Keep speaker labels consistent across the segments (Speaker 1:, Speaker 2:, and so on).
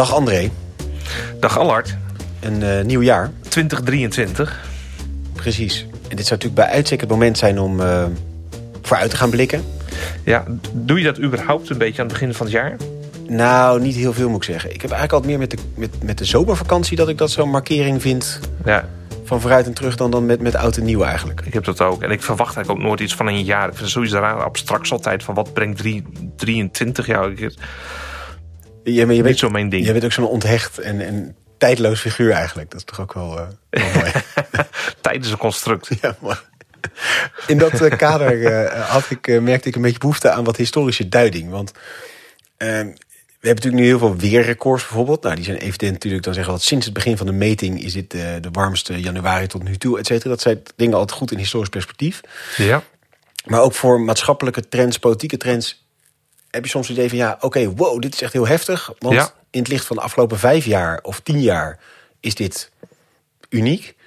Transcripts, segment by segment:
Speaker 1: Dag André.
Speaker 2: Dag Allard.
Speaker 1: Een uh, nieuw jaar.
Speaker 2: 2023.
Speaker 1: Precies. En dit zou natuurlijk bij uitstek het moment zijn om uh, vooruit te gaan blikken.
Speaker 2: Ja, doe je dat überhaupt een beetje aan het begin van het jaar?
Speaker 1: Nou, niet heel veel moet ik zeggen. Ik heb eigenlijk altijd meer met de, met, met de zomervakantie... dat ik dat zo'n markering vind
Speaker 2: ja.
Speaker 1: van vooruit en terug... dan, dan met, met oud en nieuw eigenlijk.
Speaker 2: Ik heb dat ook. En ik verwacht eigenlijk ook nooit iets van een jaar. Ik vind het sowieso raar abstract altijd... van wat brengt 23 jaar...
Speaker 1: Ja, maar je
Speaker 2: niet zo mijn ding.
Speaker 1: Je bent ook zo'n onthecht en, en tijdloos figuur eigenlijk. Dat is toch ook wel, uh, wel mooi.
Speaker 2: Tijd is een construct.
Speaker 1: Ja, maar in dat uh, kader uh, had ik, merkte ik een beetje behoefte aan wat historische duiding. Want we hebben natuurlijk nu heel veel weerrecords bijvoorbeeld. Nou, die zijn evident natuurlijk, dan zeggen we dat sinds het begin van de meting is dit de warmste januari tot nu toe, et cetera. Dat zijn dingen altijd goed in historisch perspectief.
Speaker 2: Ja.
Speaker 1: Maar ook voor maatschappelijke trends, politieke trends, heb je soms het idee van ja, oké, wow, dit is echt heel heftig. Want
Speaker 2: Ja.
Speaker 1: in het licht van de afgelopen vijf jaar of tien jaar is dit uniek.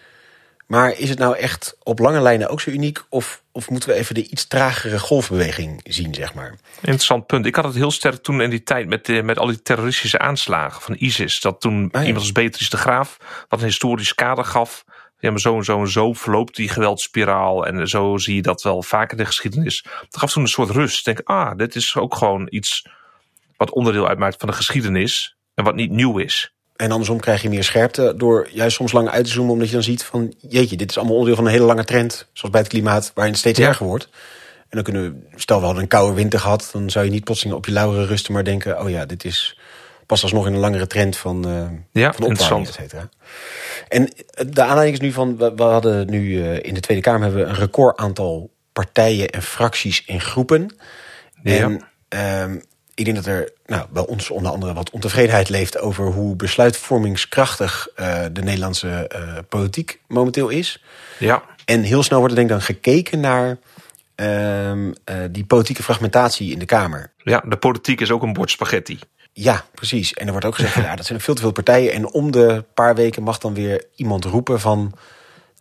Speaker 1: Maar is het nou echt op lange lijnen ook zo uniek? Of, of moeten we even de iets tragere golfbeweging zien, zeg maar?
Speaker 2: Interessant punt. Ik had het heel sterk toen in die tijd met, de, met al die terroristische aanslagen van ISIS. Dat toen
Speaker 1: Ah, ja.
Speaker 2: iemand als Beatrice de Graaf wat een historisch kader gaf. Ja, maar zo en zo en zo verloopt die geweldspiraal. En zo zie je dat wel vaak in de geschiedenis. Dat gaf toen een soort rust. Ik denk, ah, dit is ook gewoon iets wat onderdeel uitmaakt van de geschiedenis. En wat niet nieuw is.
Speaker 1: En andersom krijg je meer scherpte door juist soms lang uit te zoomen... omdat je dan ziet van, jeetje, dit is allemaal onderdeel van een hele lange trend... zoals bij het klimaat, waarin het steeds
Speaker 2: Ja.
Speaker 1: erger wordt. En dan kunnen we, stel we hadden een koude winter gehad... dan zou je niet plotseling op je lauweren rusten, maar denken... oh ja, dit is pas alsnog in een langere trend van, eh
Speaker 2: Ja,
Speaker 1: van opwarming, et cetera. En de aanleiding is nu van, we, we hadden nu eh, in de Tweede Kamer... hebben we een record aantal partijen en fracties en groepen.
Speaker 2: Ja.
Speaker 1: En ehm, ik denk dat er nou, bij ons onder andere wat ontevredenheid leeft over hoe besluitvormingskrachtig eh, de Nederlandse eh, politiek momenteel is.
Speaker 2: Ja,
Speaker 1: En heel snel wordt er denk ik dan gekeken naar ehm, eh, die politieke fragmentatie in de Kamer.
Speaker 2: ja, de politiek is ook een bord spaghetti.
Speaker 1: Ja, precies. En er wordt ook gezegd, van, ja, dat zijn veel te veel partijen. En om de paar weken mag dan weer iemand roepen van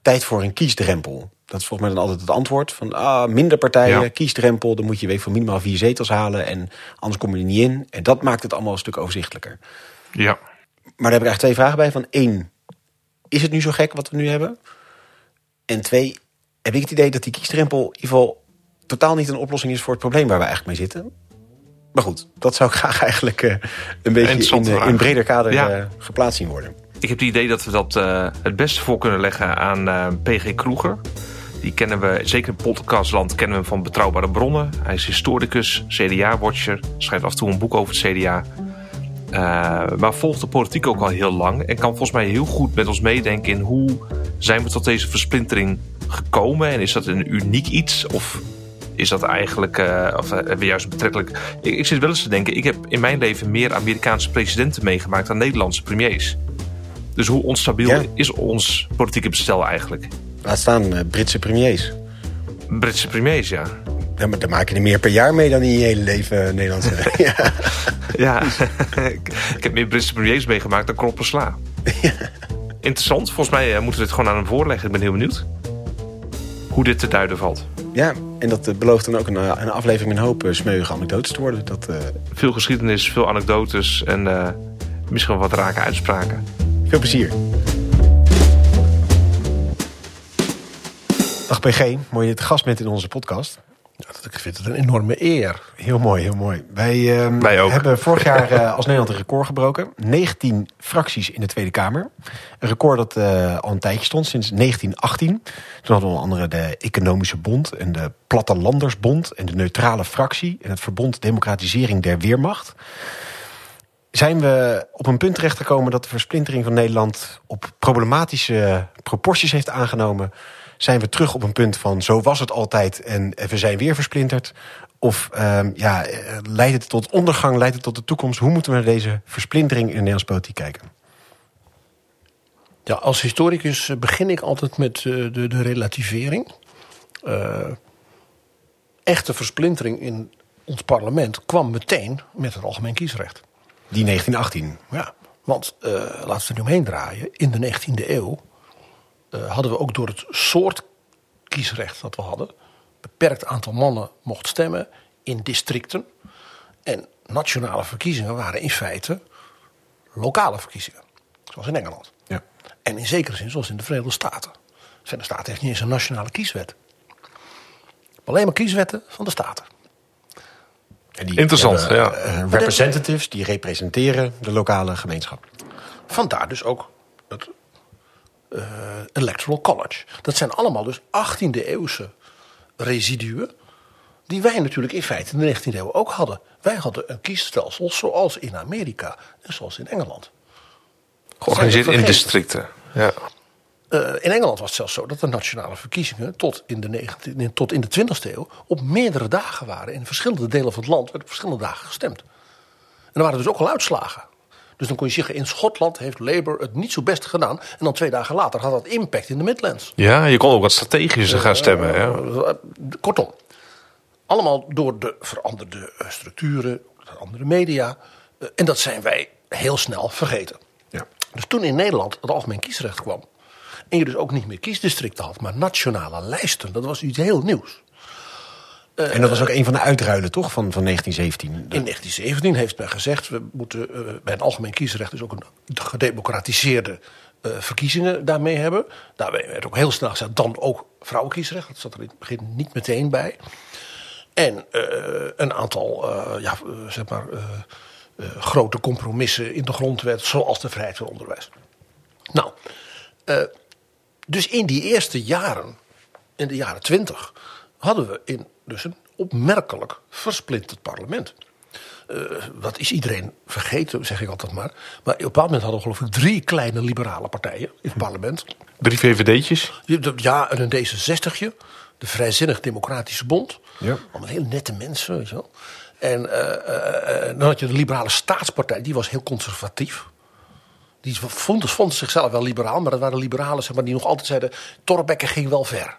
Speaker 1: tijd voor een kiesdrempel. Dat is volgens mij dan altijd het antwoord. Van ah, minder partijen,
Speaker 2: Ja.
Speaker 1: kiesdrempel. Dan moet je weet van minimaal vier zetels halen. En anders kom je er niet in. En dat maakt het allemaal een stuk overzichtelijker.
Speaker 2: Ja,
Speaker 1: Maar daar heb ik eigenlijk twee vragen bij. Van één, is het nu zo gek wat we nu hebben? En twee, heb ik het idee dat die kiesdrempel in ieder geval totaal niet een oplossing is voor het probleem waar we eigenlijk mee zitten? Maar goed, dat zou ik graag eigenlijk eh, een beetje in, eh, in breder kader
Speaker 2: Ja.
Speaker 1: eh, geplaatst zien worden.
Speaker 2: Ik heb het idee dat we dat eh, het beste voor kunnen leggen aan eh, PG Kroeger. Die kennen we, zeker in podcastland, kennen we hem van betrouwbare bronnen. Hij is historicus, CDA-watcher, schrijft af en toe een boek over het CDA. Eh, maar volgt de politiek ook al heel lang. En kan volgens mij heel goed met ons meedenken in hoe zijn we tot deze versplintering gekomen. En is dat een uniek iets? Of is dat eigenlijk, eh, of hebben we juist betrekkelijk... Ik, ik zit wel eens te denken, ik heb in mijn leven meer Amerikaanse presidenten meegemaakt dan Nederlandse premiers. Dus hoe onstabiel
Speaker 1: Ja.
Speaker 2: is ons politieke bestel eigenlijk?
Speaker 1: Laat staan eh, Britse premiers.
Speaker 2: Britse premiers, ja.
Speaker 1: Ja, maar daar maak je er meer per jaar mee dan in je hele leven Nederlandse. ja.
Speaker 2: Ja, ik, heb meer Britse premiers meegemaakt dan kroppen sla. Interessant. Volgens mij moeten we dit gewoon aan hem voorleggen. Ik ben heel benieuwd hoe dit te duiden valt.
Speaker 1: Ja, en dat eh, belooft dan ook een, eh, een aflevering met een hoop eh, smeuïge anekdotes te worden. Dat,
Speaker 2: Veel geschiedenis, veel anekdotes en eh, misschien wat rake uitspraken.
Speaker 1: veel plezier. Dag PG, mooi dat je het gast bent in onze podcast.
Speaker 3: Ik vind het een enorme eer.
Speaker 1: Heel mooi, heel mooi. Wij, ehm,
Speaker 2: Wij
Speaker 1: hebben vorig jaar eh, als Nederland een record gebroken. 19 fracties in de Tweede Kamer. Een record dat eh, al een tijdje stond, sinds 1918. Toen hadden we onder andere de Economische Bond... en de Plattelandersbond en de Neutrale Fractie... en het Verbond Democratisering der Weermacht. Zijn we op een punt terechtgekomen dat de versplintering van Nederland... op problematische proporties heeft aangenomen... Zijn we terug op een punt van zo was het altijd en we zijn weer versplinterd? Of ehm, ja, eh, leidt het tot ondergang, leidt het tot de toekomst? Hoe moeten we naar deze versplintering in de Nederlandse politiek kijken?
Speaker 3: Ja, als historicus eh, begin ik altijd met eh, de, de relativering. Eh, echte versplintering in ons parlement kwam meteen met het algemeen kiesrecht.
Speaker 1: Die 1918.
Speaker 3: Ja, want eh laten we er nu omheen draaien. In de 19e eeuw eh, hadden we ook door het soort kiesrecht dat we hadden... beperkt aantal mannen mocht stemmen in districten. En nationale verkiezingen waren in feite lokale verkiezingen. Zoals in Engeland.
Speaker 1: Ja.
Speaker 3: En in zekere zin zoals in de Verenigde Staten. De Verenigde Staten heeft niet eens een nationale kieswet. Alleen maar kieswetten van de Staten.
Speaker 1: En die
Speaker 2: Interessant,
Speaker 1: hebben,
Speaker 2: ja.
Speaker 1: eh, representatives die representeren de lokale gemeenschap.
Speaker 3: Vandaar dus ook het eh, Electoral College. Dat zijn allemaal dus 18e eeuwse residuen. Die wij natuurlijk in feite in de 19e eeuw ook hadden. Wij hadden een kiesstelsel zoals in Amerika en zoals in Engeland.
Speaker 2: Georganiseerd in districten. Ja.
Speaker 3: Eh, in Engeland was het zelfs zo dat de nationale verkiezingen tot in de, 19, tot in de 20e eeuw op meerdere dagen waren. In verschillende delen van het land werd op verschillende dagen gestemd. En er waren dus ook al uitslagen. Dus dan kon je zeggen, in Schotland heeft Labour het niet zo best gedaan. En dan twee dagen later had dat impact in de Midlands.
Speaker 2: ja, je kon ook wat strategischer gaan stemmen. Ja.
Speaker 3: Eh, Kortom, allemaal door de veranderde eh, structuren, veranderde media. Eh, En dat zijn wij heel snel vergeten.
Speaker 1: Ja.
Speaker 3: Dus toen in Nederland het algemeen kiesrecht kwam. En je dus ook niet meer kiesdistricten had, maar nationale lijsten. Dat was iets heel nieuws.
Speaker 1: En dat was ook een van de uitruilen, toch, van, van 1917? De-
Speaker 3: In 1917 heeft men gezegd, we moeten eh, bij een algemeen kiesrecht dus ook een gedemocratiseerde eh, verkiezingen daarmee hebben. Daarbij werd ook heel snel gezegd, dan ook vrouwenkiesrecht. Dat zat er in het begin niet meteen bij. En eh, een aantal eh, ja, eh, zeg maar, eh, eh, grote compromissen in de grondwet, zoals de vrijheid van onderwijs. Nou, eh, dus in die eerste jaren, in de jaren twintig, hadden we in dus een opmerkelijk versplinterd parlement. Eh, dat is iedereen vergeten, zeg ik altijd maar. Maar op een bepaald moment hadden we geloof ik drie kleine liberale partijen in het parlement.
Speaker 2: Drie VVD'tjes.
Speaker 3: Ja, en een D66'tje, de Vrijzinnig Democratische Bond.
Speaker 1: Ja.
Speaker 3: Allemaal heel nette mensen, weet je wel. En eh, eh, eh, dan had je de Liberale Staatspartij, die was heel conservatief. Die vonden, vonden zichzelf wel liberaal, maar dat waren liberalen zeg maar, die nog altijd zeiden... Torbekke ging wel ver.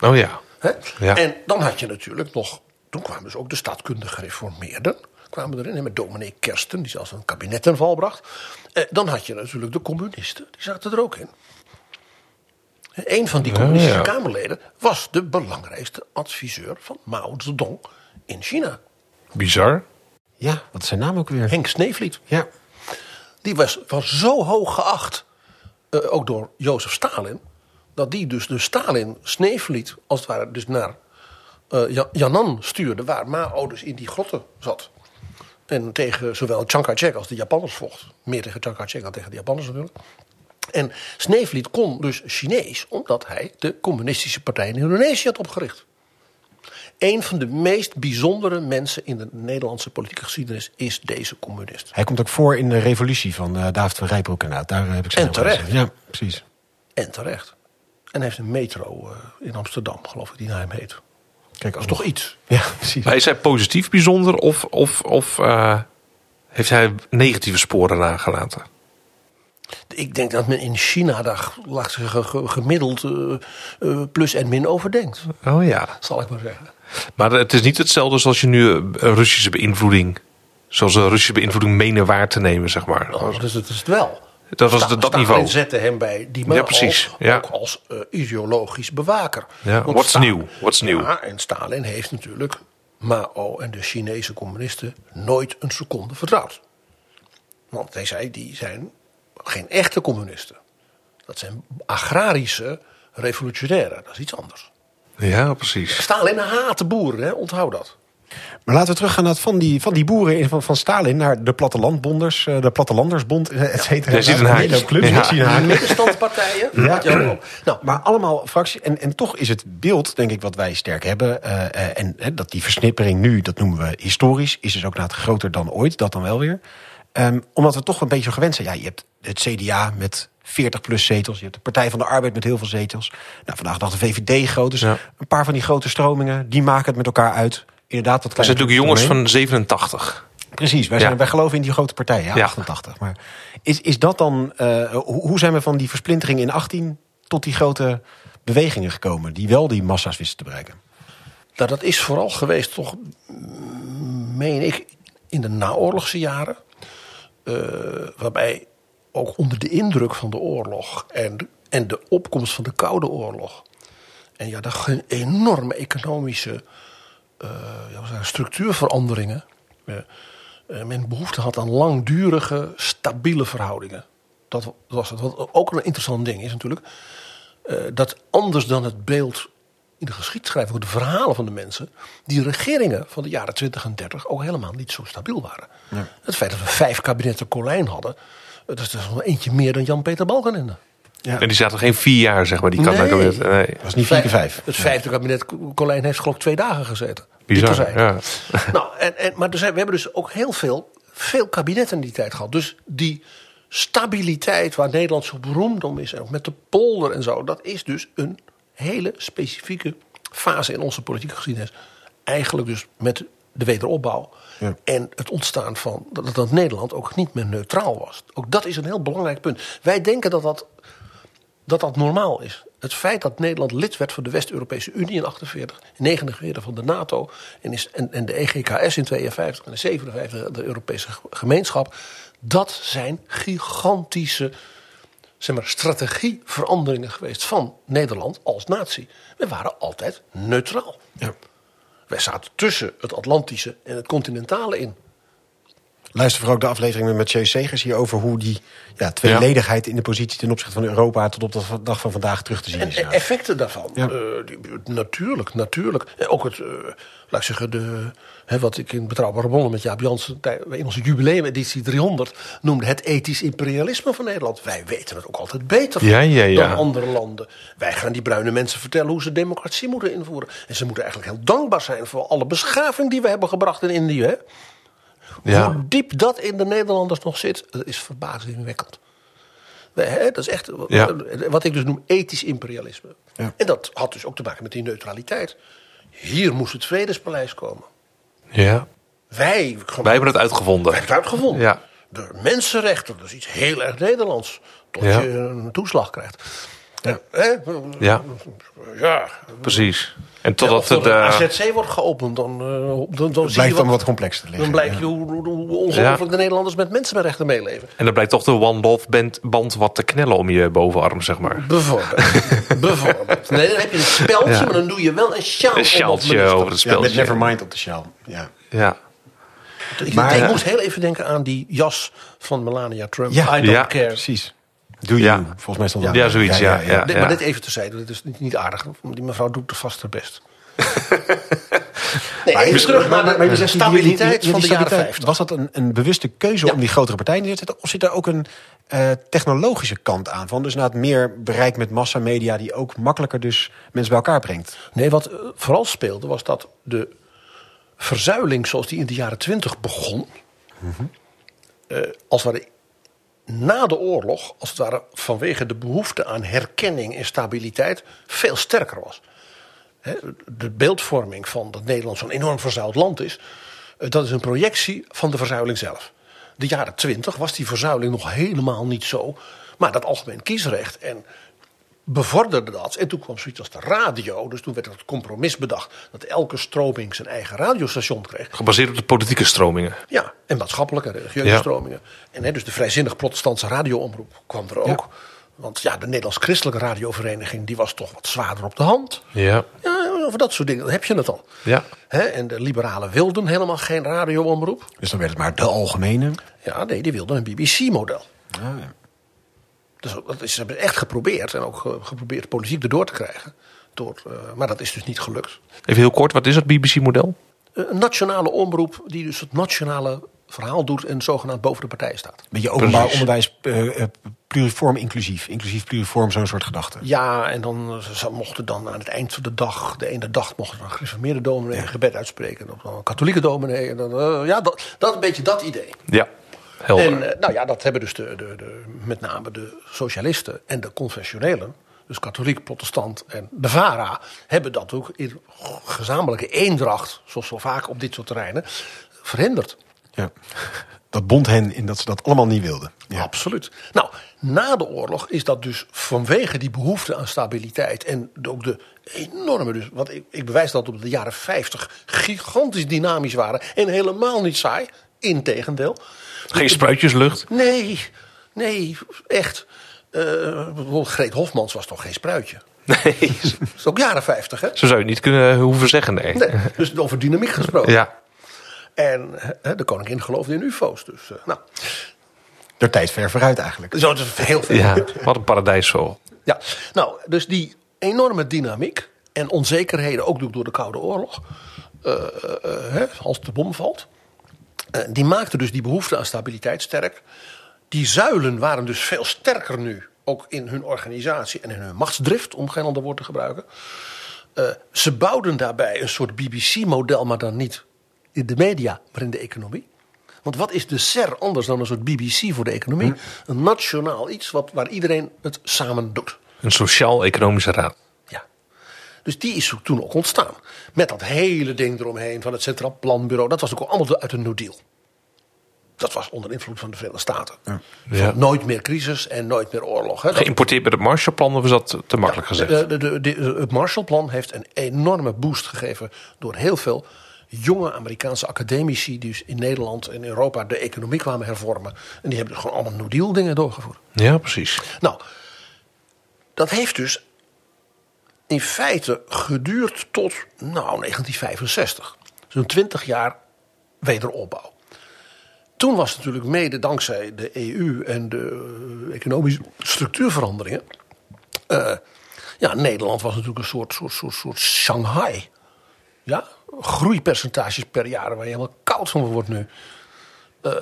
Speaker 2: Oh ja.
Speaker 3: Hè?
Speaker 2: Ja.
Speaker 3: En dan had je natuurlijk nog, toen kwamen dus ook de staatkundige gereformeerden. Kwamen erin met dominee Kersten, die zelfs een kabinet val bracht. Eh, dan had je natuurlijk de communisten, die zaten er ook in. Een van die communistische
Speaker 2: ja.
Speaker 3: Kamerleden was de belangrijkste adviseur van Mao Zedong in China.
Speaker 2: Bizar.
Speaker 1: Ja, wat is zijn naam ook weer?
Speaker 3: Henk Sneevliet.
Speaker 1: Ja.
Speaker 3: Die was, was zo hoog geacht, eh, ook door Jozef Stalin, dat die dus de Stalin Sneevliet als het ware dus naar eh, Ja- Yan'an stuurde, waar Mao dus in die grotten zat. En tegen zowel Chiang Kai-shek als de Japanners vocht. Meer tegen Chiang Kai-shek dan tegen de Japanners natuurlijk. En Sneevliet kon dus Chinees, omdat hij de communistische partij in Indonesië had opgericht. Een van de meest bijzondere mensen in de Nederlandse politieke geschiedenis is deze communist.
Speaker 1: Hij komt ook voor in de revolutie van eh, David van Rijbroek inderdaad. Daar heb ik zijn
Speaker 3: En terecht.
Speaker 1: Ja, precies.
Speaker 3: En terecht. En heeft een metro eh, in Amsterdam, geloof ik, die naar hem heet. Dat
Speaker 1: Kijk,
Speaker 3: is toch iets.
Speaker 1: Ja, precies.
Speaker 2: Maar is hij positief bijzonder of, of, of eh, heeft hij negatieve sporen nagelaten?
Speaker 3: Ik denk dat men in China daar laat ik zeggen, ge- gemiddeld eh, plus en min over denkt.
Speaker 2: Oh ja.
Speaker 3: Zal ik maar zeggen.
Speaker 2: Maar het is niet hetzelfde zoals je nu eh, Russische beïnvloeding, zoals een Russische beïnvloeding menen waar te nemen, zeg maar.
Speaker 3: Oh, dus het is het wel.
Speaker 2: Dat was de- dat
Speaker 3: Stalin
Speaker 2: niveau.
Speaker 3: zette hem bij die man
Speaker 2: Ja, precies.
Speaker 3: als,
Speaker 2: Ja.
Speaker 3: ook als eh, ideologisch bewaker.
Speaker 2: Ja,
Speaker 3: Want
Speaker 2: what's
Speaker 3: Sta-
Speaker 2: new? What's new?
Speaker 3: Ja, en Stalin heeft natuurlijk Mao en de Chinese communisten nooit een seconde vertrouwd. Want hij zei, die zijn geen echte communisten. Dat zijn agrarische revolutionairen. Dat is iets anders.
Speaker 2: Ja, precies.
Speaker 3: Stalin haatte boeren, hè? onthoud dat.
Speaker 1: Maar laten we teruggaan naar het van die, van die boeren in- van, van Stalin naar de plattelandbonders, eh, de plattelandersbond, eh, et cetera.
Speaker 2: Jij ziet een
Speaker 1: hele clubs,
Speaker 2: Ja.
Speaker 1: ik zie een.
Speaker 3: Middenstandspartijen.
Speaker 1: Ja.
Speaker 3: allemaal. Nou,
Speaker 1: Maar allemaal fracties. En, en toch is het beeld, denk ik, wat wij sterk hebben. eh, eh, en hè, dat die versnippering nu, dat noemen we historisch, is dus ook nou groter dan ooit. Dat dan wel weer. Ehm, omdat we toch een beetje gewend zijn. Ja, je hebt het CDA met 40 plus zetels. Je hebt de Partij van de Arbeid met heel veel zetels. Nou, vandaag dag de VVD groot. Dus
Speaker 2: Ja.
Speaker 1: een paar van die grote stromingen, die maken het met elkaar uit. Inderdaad,
Speaker 2: We zijn natuurlijk jongens van 87.
Speaker 1: Precies, wij,
Speaker 2: Ja.
Speaker 1: zijn, wij geloven in die grote partijen, ja,
Speaker 2: Ja.
Speaker 1: 88. Maar is, is dat dan, eh, hoe, hoe zijn we van die versplintering in 18 tot die grote bewegingen gekomen, die wel die massa's wisten te bereiken?
Speaker 3: Nou, dat is vooral geweest, toch, meen ik, in de naoorlogse jaren. eh, waarbij ook onder de indruk van de oorlog en, de- en de opkomst van de Koude Oorlog. En ja, daar een enorme economische ja, wat zeggen, structuurveranderingen. eh, eh, men behoefte had aan langdurige, stabiele verhoudingen. Dat was het. Wat ook een interessant ding is natuurlijk. eh, dat anders dan het beeld in de geschiedschrijving, de verhalen van de mensen. die regeringen van de jaren 20 en 30 ook helemaal niet zo stabiel waren. Het feit dat we vijf kabinetten Colijn hadden. eh, dat is dus nog eentje meer dan Jan-Peter Balkenende.
Speaker 1: Ja.
Speaker 2: En die zaten geen vier jaar, zeg maar, die
Speaker 3: Nee.
Speaker 2: kabinet. Nee.
Speaker 1: Dat was niet vier keer vijf.
Speaker 3: Het vijfde kabinet Colijn heeft geloof ik twee dagen gezeten.
Speaker 2: Bizar, ja.
Speaker 3: Nou, en, en, maar er zijn, we hebben dus ook heel veel, veel kabinetten in die tijd gehad. Dus die stabiliteit waar Nederland zo beroemd om is, en ook met de polder en zo, dat is dus een hele specifieke fase in onze politieke geschiedenis. Eigenlijk dus met de wederopbouw.
Speaker 1: Ja.
Speaker 3: En het ontstaan van dat, dat Nederland ook niet meer neutraal was. Ook dat is een heel belangrijk punt. Wij denken dat dat dat dat normaal is. Het feit dat Nederland lid werd van de West-Europese Unie in 48, in 49 van de NATO en, is, en, en de EGKS in 52 en de 57 de Europese gemeenschap, dat zijn gigantische zeg maar, strategieveranderingen geweest van Nederland als natie. We waren altijd neutraal.
Speaker 1: Ja.
Speaker 3: Wij zaten tussen het Atlantische en het continentale in.
Speaker 1: Luister vooral ook de aflevering met Jay Segers hier over hoe die ja, tweeledigheid in de positie ten opzichte van Europa tot op de dag van vandaag terug te zien
Speaker 3: En
Speaker 1: is.
Speaker 3: e-
Speaker 1: Ja.
Speaker 3: effecten daarvan.
Speaker 1: Ja.
Speaker 3: eh, die- natuurlijk, natuurlijk. En ook het, eh, laat ik zeggen, de, hè, wat ik in Betrouwbare Bronnen met Jaap Jansen tij- in onze jubileumeditie 300 noemde het ethisch imperialisme van Nederland. Wij weten het ook altijd beter
Speaker 2: Ja, ja, ja.
Speaker 3: dan andere landen. Wij gaan die bruine mensen vertellen hoe ze democratie moeten invoeren. En ze moeten eigenlijk heel dankbaar zijn voor alle beschaving die we hebben gebracht in Indië. Hè?
Speaker 2: Ja.
Speaker 3: Hoe diep dat in de Nederlanders nog zit, dat is verbazingwekkend. Dat is echt
Speaker 2: Ja.
Speaker 3: wat ik dus noem ethisch imperialisme.
Speaker 1: Ja.
Speaker 3: En dat had dus ook te maken met die neutraliteit. Hier moest het Vredespaleis komen.
Speaker 2: ja.
Speaker 3: Wij,
Speaker 2: Wij hebben het uitgevonden.
Speaker 3: wij hebben het uitgevonden.
Speaker 2: Ja.
Speaker 3: De mensenrechten, dat is iets heel erg Nederlands. Tot je een toeslag krijgt.
Speaker 1: Ja.
Speaker 2: Ja,
Speaker 3: ja.
Speaker 2: precies. En totdat
Speaker 3: er
Speaker 2: het... eh,
Speaker 3: AZC wordt geopend, dan, eh, dan, dan, zie je
Speaker 1: blijft
Speaker 3: wat,
Speaker 1: dan wat complexer te liggen.
Speaker 3: dan blijkt
Speaker 1: ja.
Speaker 3: je hoe, hoe, hoe ongelooflijk
Speaker 2: Ja.
Speaker 3: de Nederlanders met mensenrechten meeleven.
Speaker 2: en dan blijkt toch de One Love band, band wat te knellen om je bovenarm, zeg maar.
Speaker 3: Bijvoorbeeld. Bijvoorbeeld. Nee, dan heb je een speldje,
Speaker 2: Ja.
Speaker 3: maar dan doe je wel een sjaal.
Speaker 2: Een sjaaltje
Speaker 3: minister.
Speaker 2: over het
Speaker 1: Ja, met. Nevermind op de sjaal. Ja.
Speaker 2: Ja.
Speaker 3: Ik,
Speaker 1: Maar-
Speaker 3: ik moest heel even denken aan die jas van Melania Trump.
Speaker 1: Ja.
Speaker 3: I don't
Speaker 2: Ja.
Speaker 3: care.
Speaker 1: Precies. Doe je.
Speaker 2: Ja.
Speaker 1: Volgens mij stond
Speaker 2: Ja,
Speaker 1: dat-
Speaker 2: zoiets, ja, ja.
Speaker 3: Dit- Maar dit even terzijde, dat is niet, niet aardig. Die mevrouw doet er vast haar best. nee, even terug naar de,
Speaker 1: je
Speaker 3: de
Speaker 1: zegt die-
Speaker 3: stabiliteit
Speaker 1: die- die
Speaker 3: van de jaren
Speaker 1: stabiliteit,
Speaker 3: 50.
Speaker 1: Was dat een, een bewuste keuze
Speaker 3: Ja.
Speaker 1: om die grotere partijen neer te zetten? Of zit daar ook een eh, technologische kant aan? Van dus na het meer bereik met massamedia... die ook makkelijker dus mensen bij elkaar brengt.
Speaker 3: Nee, wat eh, vooral speelde was dat de verzuiling zoals die in de jaren twintig begon. eh, als het ware na de oorlog, als het ware vanwege de behoefte aan herkenning en stabiliteit, veel sterker was. De beeldvorming van dat Nederland zo'n enorm verzuild land is, eh, dat is een projectie van de verzuiling zelf. De jaren twintig was die verzuiling nog helemaal niet zo. Maar dat algemeen kiesrecht en bevorderde dat. En toen kwam zoiets als de radio. Dus toen werd er het compromis bedacht dat elke stroming zijn eigen radiostation kreeg.
Speaker 2: Gebaseerd op de politieke stromingen.
Speaker 3: Ja, en maatschappelijke en religieuze
Speaker 2: Ja.
Speaker 3: stromingen. En hè, dus de vrijzinnig protestantse radioomroep kwam er ook. Want ja, de Nederlands Christelijke Radiovereniging die was toch wat zwaarder op de hand.
Speaker 2: Ja.
Speaker 3: Ja, over dat soort dingen, dan heb je het al.
Speaker 2: Ja.
Speaker 3: Hè, en de liberalen wilden helemaal geen radioomroep.
Speaker 1: Dus dan werd het maar de algemene.
Speaker 3: Ja, nee, die wilden een BBC-model.
Speaker 1: Ah, ja.
Speaker 3: Dus dat is, ze hebben echt geprobeerd. En ook ge- geprobeerd politiek erdoor te krijgen. Door, eh, maar dat is dus niet gelukt.
Speaker 2: Even heel kort, wat is het BBC-model?
Speaker 3: Eh, Een nationale omroep die dus het nationale verhaal doet en zogenaamd boven de partij staat.
Speaker 1: Beetje openbaar
Speaker 2: Precies.
Speaker 1: onderwijs, eh, pluriform inclusief. Inclusief pluriform, zo'n soort gedachte.
Speaker 3: Ja, en dan ze mochten dan aan het eind van de dag, de ene dag mochten een gereformeerde dominee een gebed uitspreken. En dan een katholieke dominee. En dan, ja, dat, dat is een beetje dat idee.
Speaker 2: Ja. Helder.
Speaker 3: En eh, nou ja, dat hebben dus de, de, de, met name de socialisten en de confessionelen, dus katholiek, protestant en de VARA, hebben dat ook in gezamenlijke eendracht, zoals zo vaak op dit soort terreinen, verhinderd.
Speaker 1: Ja. Dat bond hen in dat ze dat allemaal niet wilden. Ja.
Speaker 3: Absoluut. Nou, na de oorlog is dat dus vanwege die behoefte aan stabiliteit en ook de enorme, dus, wat ik, ik bewijs dat op de jaren 50 gigantisch dynamisch waren en helemaal niet saai. Integendeel.
Speaker 2: Geen spruitjeslucht.
Speaker 3: Nee, nee, echt. Eh, bijvoorbeeld Greet Hofmans was toch geen spruitje?
Speaker 2: Nee,
Speaker 3: Dat is ook jaren 50, hè?
Speaker 2: zo zou je niet kunnen hoeven zeggen, nee.
Speaker 3: Nee, dus over dynamiek gesproken.
Speaker 2: Ja.
Speaker 3: En hè, de koningin geloofde in ufo's. Dus, eh, nou.
Speaker 1: De tijd ver vooruit eigenlijk.
Speaker 3: Zo, is heel veel.
Speaker 2: Ja, wat een paradijsvogel.
Speaker 3: Ja, nou, dus die enorme dynamiek en onzekerheden, ook door de Koude Oorlog, eh, eh, eh, hè, als de bom valt, eh, die maakte dus die behoefte aan stabiliteit sterk. Die zuilen waren dus veel sterker nu, ook in hun organisatie en in hun machtsdrift, om geen ander woord te gebruiken. Eh, ze bouwden daarbij een soort BBC-model, maar dan niet in de media, maar in de economie. Want wat is de SER anders dan een soort BBC voor de economie? Een nationaal iets wat, waar iedereen het samen doet.
Speaker 2: Een sociaal-economische raad.
Speaker 3: Dus die is toen ook ontstaan. Met dat hele ding eromheen van het Centraal Planbureau. Dat was ook allemaal uit een New Deal. Dat was onder invloed van de Verenigde Staten.
Speaker 2: Ja.
Speaker 3: Nooit meer crisis en nooit meer oorlog. Hè.
Speaker 2: Geïmporteerd bij het Marshallplan of is dat te makkelijk gezegd?
Speaker 3: de, de, de, de- het Marshallplan heeft een enorme boost gegeven door heel veel jonge Amerikaanse academici die dus in Nederland en Europa de economie kwamen hervormen. En die hebben dus gewoon allemaal New Deal dingen doorgevoerd.
Speaker 2: Ja, precies.
Speaker 3: Nou, dat heeft dus in feite geduurd tot nou, 1965. Zo'n 20 jaar wederopbouw. Toen was natuurlijk mede dankzij de EU en de eh, economische structuurveranderingen. eh, ja, Nederland was natuurlijk een soort, soort, soort, soort Shanghai. Ja, groeipercentages per jaar waar je helemaal koud van wordt nu. Eh,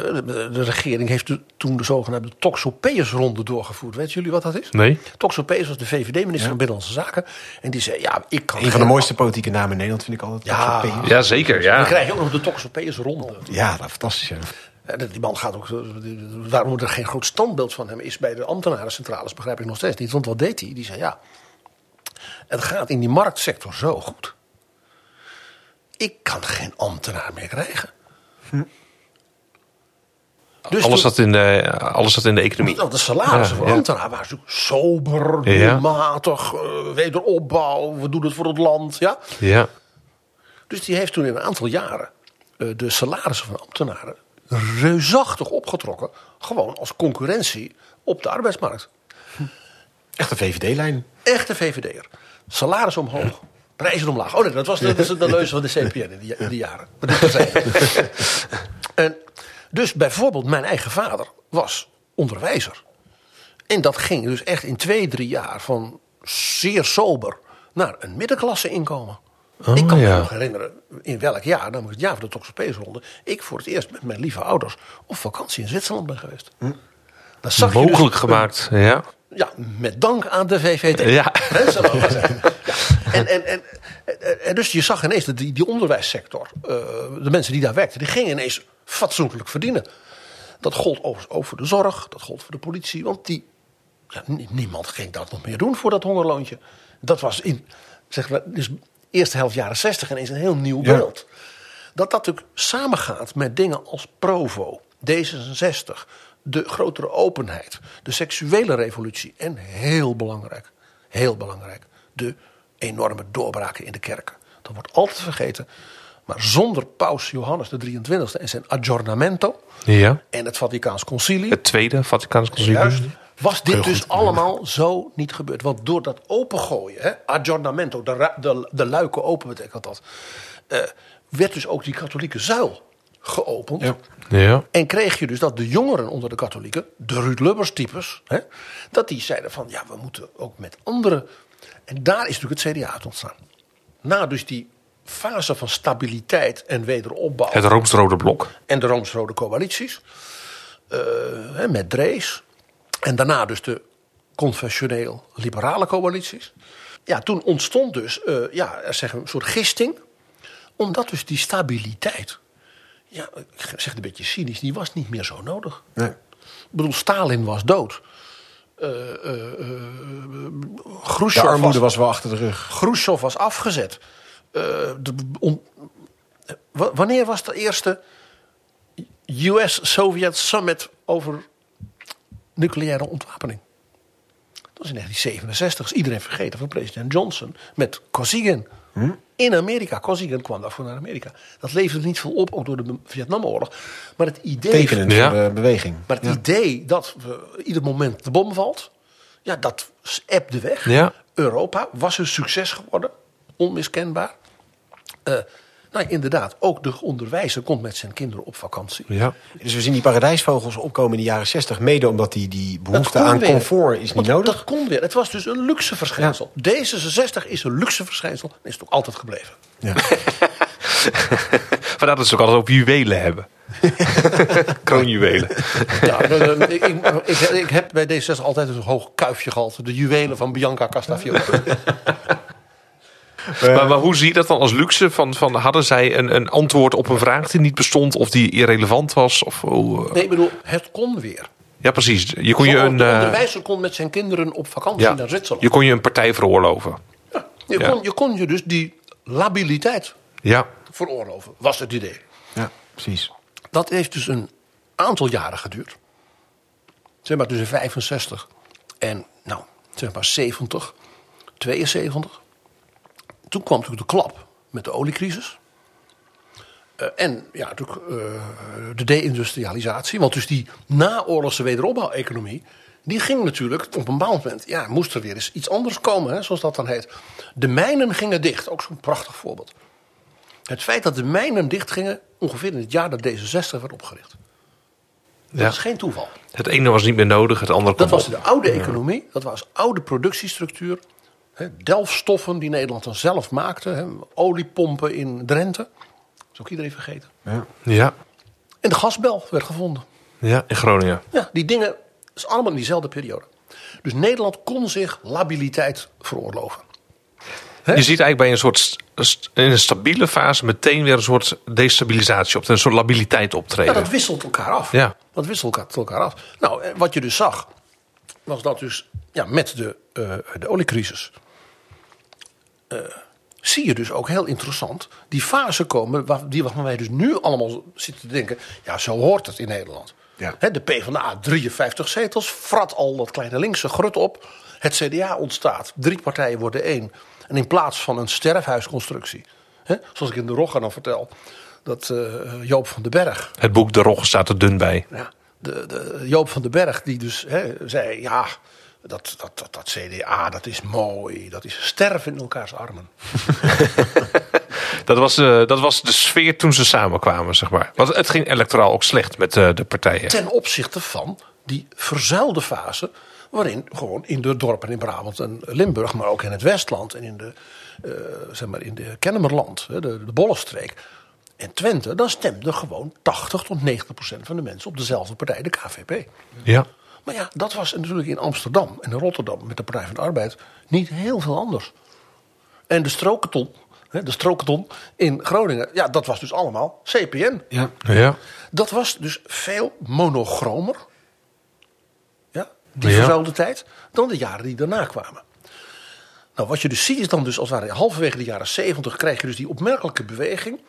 Speaker 3: de, de regering heeft toen de zogenaamde Toxopeus-ronde doorgevoerd. Weten jullie wat dat is?
Speaker 2: Nee?
Speaker 3: Toxopeus was de VVD-minister van Binnenlandse Zaken. En die zei, ja, ik kan
Speaker 1: Een van de mooiste politieke namen in Nederland vind ik altijd.
Speaker 3: Ja.
Speaker 1: Toxopeus.
Speaker 2: Ja, zeker.
Speaker 3: Dan
Speaker 2: Ja.
Speaker 3: krijg je ook nog de Toxopeus-ronde.
Speaker 1: Ja, dat fantastisch. Ja.
Speaker 3: En Die man gaat ook, eh, waarom er geen groot standbeeld van hem is bij de ambtenarencentrales, begrijp ik nog steeds niet. Want wat deed hij? Die zei, ja, het gaat in die marktsector zo goed. Ik kan geen ambtenaar meer krijgen. Dus
Speaker 2: Alles
Speaker 3: toen-
Speaker 2: zat in de, alles zat in de economie.
Speaker 3: Nou, de salarissen voor
Speaker 2: ja.
Speaker 3: ambtenaren waren natuurlijk sober,
Speaker 2: Ja.
Speaker 3: doelmatig, eh, wederopbouw, we doen het voor het land. Ja?
Speaker 2: Ja.
Speaker 3: Dus die heeft toen in een aantal jaren eh, de salarissen van ambtenaren reusachtig opgetrokken. Gewoon als concurrentie op de arbeidsmarkt.
Speaker 1: Echt een VVD-lijn.
Speaker 3: Echte VVD'er. Salaris omhoog, prijzen omlaag. Oh nee, dat was de, dat is de leuze van de CPN in die, in die jaren. En dus bijvoorbeeld mijn eigen vader was onderwijzer. En dat ging dus echt in twee, drie jaar van zeer sober naar een middenklasse inkomen.
Speaker 2: Oh,
Speaker 3: ik kan
Speaker 2: ja.
Speaker 3: me nog herinneren in welk jaar, namelijk het jaar van de Toxopees-ronde... ik voor het eerst met mijn lieve ouders op vakantie in Zwitserland ben geweest. Dat zag je dus
Speaker 2: Mogelijk gemaakt. Ja.
Speaker 3: ja, met dank aan de VVD.
Speaker 2: Ja.
Speaker 3: En, en, en, en- dus je zag ineens dat die, die onderwijssector, eh, de mensen die daar werkten, die gingen ineens fatsoenlijk verdienen. Dat gold overigens ook voor de zorg, dat gold voor de politie, want die, ja, niemand ging dat nog meer doen voor dat hongerloontje. Dat was in, zeg maar, dus eerste helft jaren zestig ineens een heel nieuw
Speaker 1: Ja.
Speaker 3: beeld. Dat dat natuurlijk samengaat met dingen als Provo, D66, de grotere openheid, de seksuele revolutie en heel belangrijk, heel belangrijk, de enorme doorbraken in de kerken. Dat wordt altijd vergeten. Maar zonder paus Johannes de 23e en zijn aggiornamento
Speaker 2: ja.
Speaker 3: en het Vaticaans concilie,
Speaker 2: Het tweede Vaticaans concilie.
Speaker 3: juist, was dit dus
Speaker 1: goed.
Speaker 3: allemaal zo niet gebeurd. Want door dat opengooien, hè, aggiornamento, de, de, de luiken open betekent dat, eh, werd dus ook die katholieke zuil geopend.
Speaker 1: Ja.
Speaker 2: Ja.
Speaker 3: En kreeg je dus dat de jongeren onder de katholieken, de Ruud Lubbers types, hè, dat die zeiden van ja, we moeten ook met andere. En daar is natuurlijk het CDA uit ontstaan. Na dus die fase van stabiliteit en wederopbouw
Speaker 2: Het Rooms-Rode Blok.
Speaker 3: en de Rooms-Rode coalities. eh, hè, met Drees. En daarna dus de confessioneel-liberale coalities. Ja, toen ontstond dus eh, ja, er zeg een soort gisting. Omdat dus die stabiliteit, ja, ik zeg het een beetje cynisch, die was niet meer zo nodig.
Speaker 1: Nee.
Speaker 3: Ik bedoel, Stalin was dood. Khrushchev
Speaker 1: De armoede
Speaker 3: was
Speaker 1: was wel achter de rug.
Speaker 3: Khrushchev was afgezet. De, on- wa- wanneer was de eerste US-Sovjet Summit over nucleaire ontwapening? Dat was in 1967, is iedereen vergeten, van president Johnson met Kosygin. In Amerika. Kosygin kwam daarvoor naar Amerika. Dat leverde niet veel op, ook door de Vietnamoorlog. Maar het idee
Speaker 1: Tekenend
Speaker 2: Ja.
Speaker 1: voor de beweging.
Speaker 3: maar het idee dat we, ieder moment de bom valt, ja, dat ebde weg.
Speaker 2: Ja.
Speaker 3: Europa was een succes geworden, onmiskenbaar. Eh, Nou, inderdaad, ook de onderwijzer komt met zijn kinderen op vakantie.
Speaker 2: Ja.
Speaker 1: Dus we zien die paradijsvogels opkomen in de jaren 60, mede omdat die, die behoefte aan
Speaker 3: weer.
Speaker 1: comfort is niet
Speaker 3: Want
Speaker 1: nodig.
Speaker 3: Dat kon weer. Het was dus een luxe verschijnsel. D66 is een luxe verschijnsel en is het ook altijd gebleven.
Speaker 1: Ja.
Speaker 2: Vandaar dat ze ook altijd op juwelen hebben. Kroonjuwelen.
Speaker 3: Ja, ik, ik heb bij D66 altijd een hoog kuifje gehad. De juwelen van Bianca Castafiore.
Speaker 2: Maar, maar hoe zie je dat dan als luxe? Van, van, hadden zij een, een antwoord op een vraag die niet bestond of die irrelevant was? Of, eh?
Speaker 3: Nee, ik bedoel, het kon weer.
Speaker 2: Ja, precies. Je kon je een,
Speaker 3: de
Speaker 2: eh,
Speaker 3: onderwijzer kon met zijn kinderen op vakantie
Speaker 2: ja,
Speaker 3: naar Zwitserland.
Speaker 2: je kon je een partij veroorloven.
Speaker 3: Ja, je,
Speaker 2: Ja.
Speaker 3: Kon, je kon je dus die labiliteit
Speaker 2: Ja,
Speaker 3: veroorloven, was het idee.
Speaker 1: ja, precies.
Speaker 3: Dat heeft dus een aantal jaren geduurd. Zeg maar tussen 65 en, nou, zeg maar 70, 72. Toen kwam natuurlijk de klap met de oliecrisis. Eh, en ja, natuurlijk eh, de deindustrialisatie. Want dus die naoorlogse wederopbouweconomie... die ging natuurlijk op een bepaald moment... ja, moest er weer eens iets anders komen, hè, zoals dat dan heet. De mijnen gingen dicht, ook zo'n prachtig voorbeeld. Het feit dat de mijnen dichtgingen... ongeveer in het jaar dat D66 werd opgericht. Dat
Speaker 2: Ja.
Speaker 3: is geen toeval.
Speaker 2: het ene was niet meer nodig, het andere
Speaker 3: Dat was
Speaker 2: op.
Speaker 3: de oude economie, dat was oude productiestructuur. Hè, delfstoffen die Nederland dan zelf maakte. Hè, oliepompen in Drenthe. Dat is ook iedereen vergeten.
Speaker 1: Ja.
Speaker 2: Ja,
Speaker 3: En de gasbel werd gevonden.
Speaker 2: ja, in Groningen.
Speaker 3: Ja, die dingen, is allemaal in diezelfde periode. Dus Nederland kon zich labiliteit veroorloven. Hè?
Speaker 2: Je ziet eigenlijk bij een soort in een stabiele fase meteen weer een soort destabilisatie op, een soort labiliteit
Speaker 3: Ja,
Speaker 2: optreden.
Speaker 3: dat wisselt elkaar af.
Speaker 2: Ja.
Speaker 3: Dat wisselt elkaar, elkaar af. Nou, wat je dus zag, was dat dus ja, met de, eh, de oliecrisis. Eh, zie je dus ook heel interessant die fase komen. Waar, die waarvan wij dus nu allemaal zitten te denken. Ja, zo hoort het in Nederland.
Speaker 1: Ja.
Speaker 3: Hè, de PvdA 53 zetels, frat al dat kleine linkse grut op. Het CDA ontstaat, drie partijen worden één. En in plaats van een sterfhuisconstructie, zoals ik in de Rogga dan vertel, dat eh, Joop van den Berg,
Speaker 2: Het boek De Rogge staat er dun bij.
Speaker 3: ja, de, de, Joop van den Berg, die dus zei: ja, dat, dat, dat, dat CDA, dat is mooi, dat is sterven in elkaars armen.
Speaker 2: Dat was, eh, dat was de sfeer toen ze samenkwamen, zeg maar. Want het ging electoraal ook slecht met eh, de partijen.
Speaker 3: Ten opzichte van die verzuilde fase, waarin gewoon in de dorpen in Brabant en Limburg, maar ook in het Westland en in de, eh, zeg maar in de Kennemerland, de, de Bollenstreek en Twente, dan stemde gewoon 80 tot 90 procent van de mensen op dezelfde partij, de KVP.
Speaker 2: Ja.
Speaker 3: Maar ja, dat was natuurlijk in Amsterdam en in Rotterdam met de Partij van de Arbeid niet heel veel anders. En de strokenton, hè, de strokenton in Groningen, ja, dat was dus allemaal CPN.
Speaker 1: Ja.
Speaker 2: Ja.
Speaker 3: Dat was dus veel monochromer, ja, die
Speaker 2: Ja.
Speaker 3: vervuilde tijd, dan de jaren die daarna kwamen. Nou, wat je dus ziet is dan dus als het ware halverwege de jaren 70 krijg je dus die opmerkelijke beweging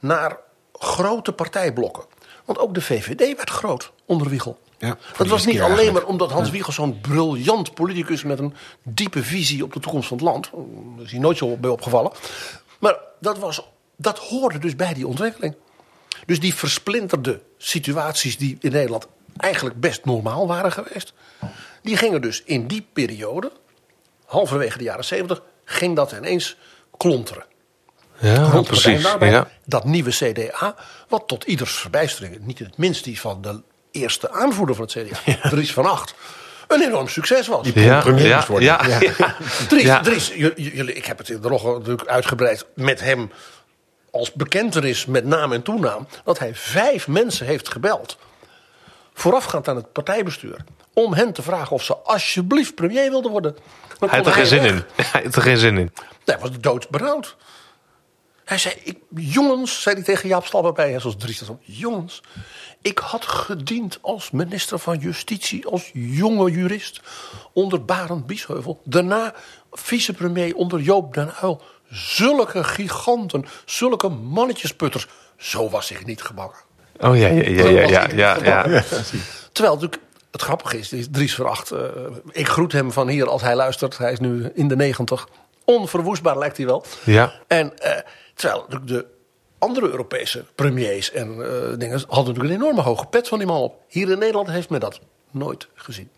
Speaker 3: naar grote partijblokken. Want ook de VVD werd groot onder Wiegel.
Speaker 1: Ja,
Speaker 3: dat was niet alleen
Speaker 1: eigenlijk.
Speaker 3: maar omdat Hans Wiegel zo'n briljant politicus met een diepe visie op de toekomst van het land. Daar is hij nooit zo bij opgevallen. Maar dat, was, dat hoorde dus bij die ontwikkeling. Dus die versplinterde situaties die in Nederland eigenlijk best normaal waren geweest. Die gingen dus in die periode, halverwege de jaren 70, ging dat ineens klonteren.
Speaker 2: Ja,
Speaker 3: Rond
Speaker 2: precies. Ja.
Speaker 3: Dat nieuwe CDA, wat tot ieders verbijstering, niet in het minst die van de eerste aanvoerder van het CDA, Dries van Acht, een enorm succes was.
Speaker 2: Ja,
Speaker 1: premier
Speaker 2: ja,
Speaker 1: worden.
Speaker 2: ja,
Speaker 1: Ja.
Speaker 2: ja.
Speaker 3: Dries,
Speaker 2: Ja.
Speaker 3: Dries jullie, ik heb het in de log natuurlijk uitgebreid met hem als bekentenis met naam en toenaam. dat hij vijf mensen heeft gebeld. voorafgaand aan het partijbestuur. om hen te vragen of ze alsjeblieft premier wilden worden. Dan
Speaker 2: Hij had er geen zin in. Hij had er geen zin in.
Speaker 3: Hij was doodbenauwd. Hij zei, ik, jongens, zei hij tegen Jaap Stalberbij, hè, zoals Dries. Jongens, ik had gediend als minister van Justitie, als jonge jurist, onder Barend Biesheuvel. Daarna vicepremier onder Joop den Uyl. Zulke giganten, zulke mannetjesputters. Zo was ik niet gebakken.
Speaker 2: Oh ja, ja, ja, ja, ja, ja, ja.
Speaker 3: Terwijl natuurlijk, het grappige is, is Dries Veracht. eh, ik groet hem van hier als hij luistert. Hij is nu in de negentig. Onverwoestbaar lijkt hij wel.
Speaker 2: Ja.
Speaker 3: En eh, terwijl de andere Europese premiers en eh, dingen hadden natuurlijk een enorme hoge pet van die man op. Hier in Nederland heeft men dat nooit gezien.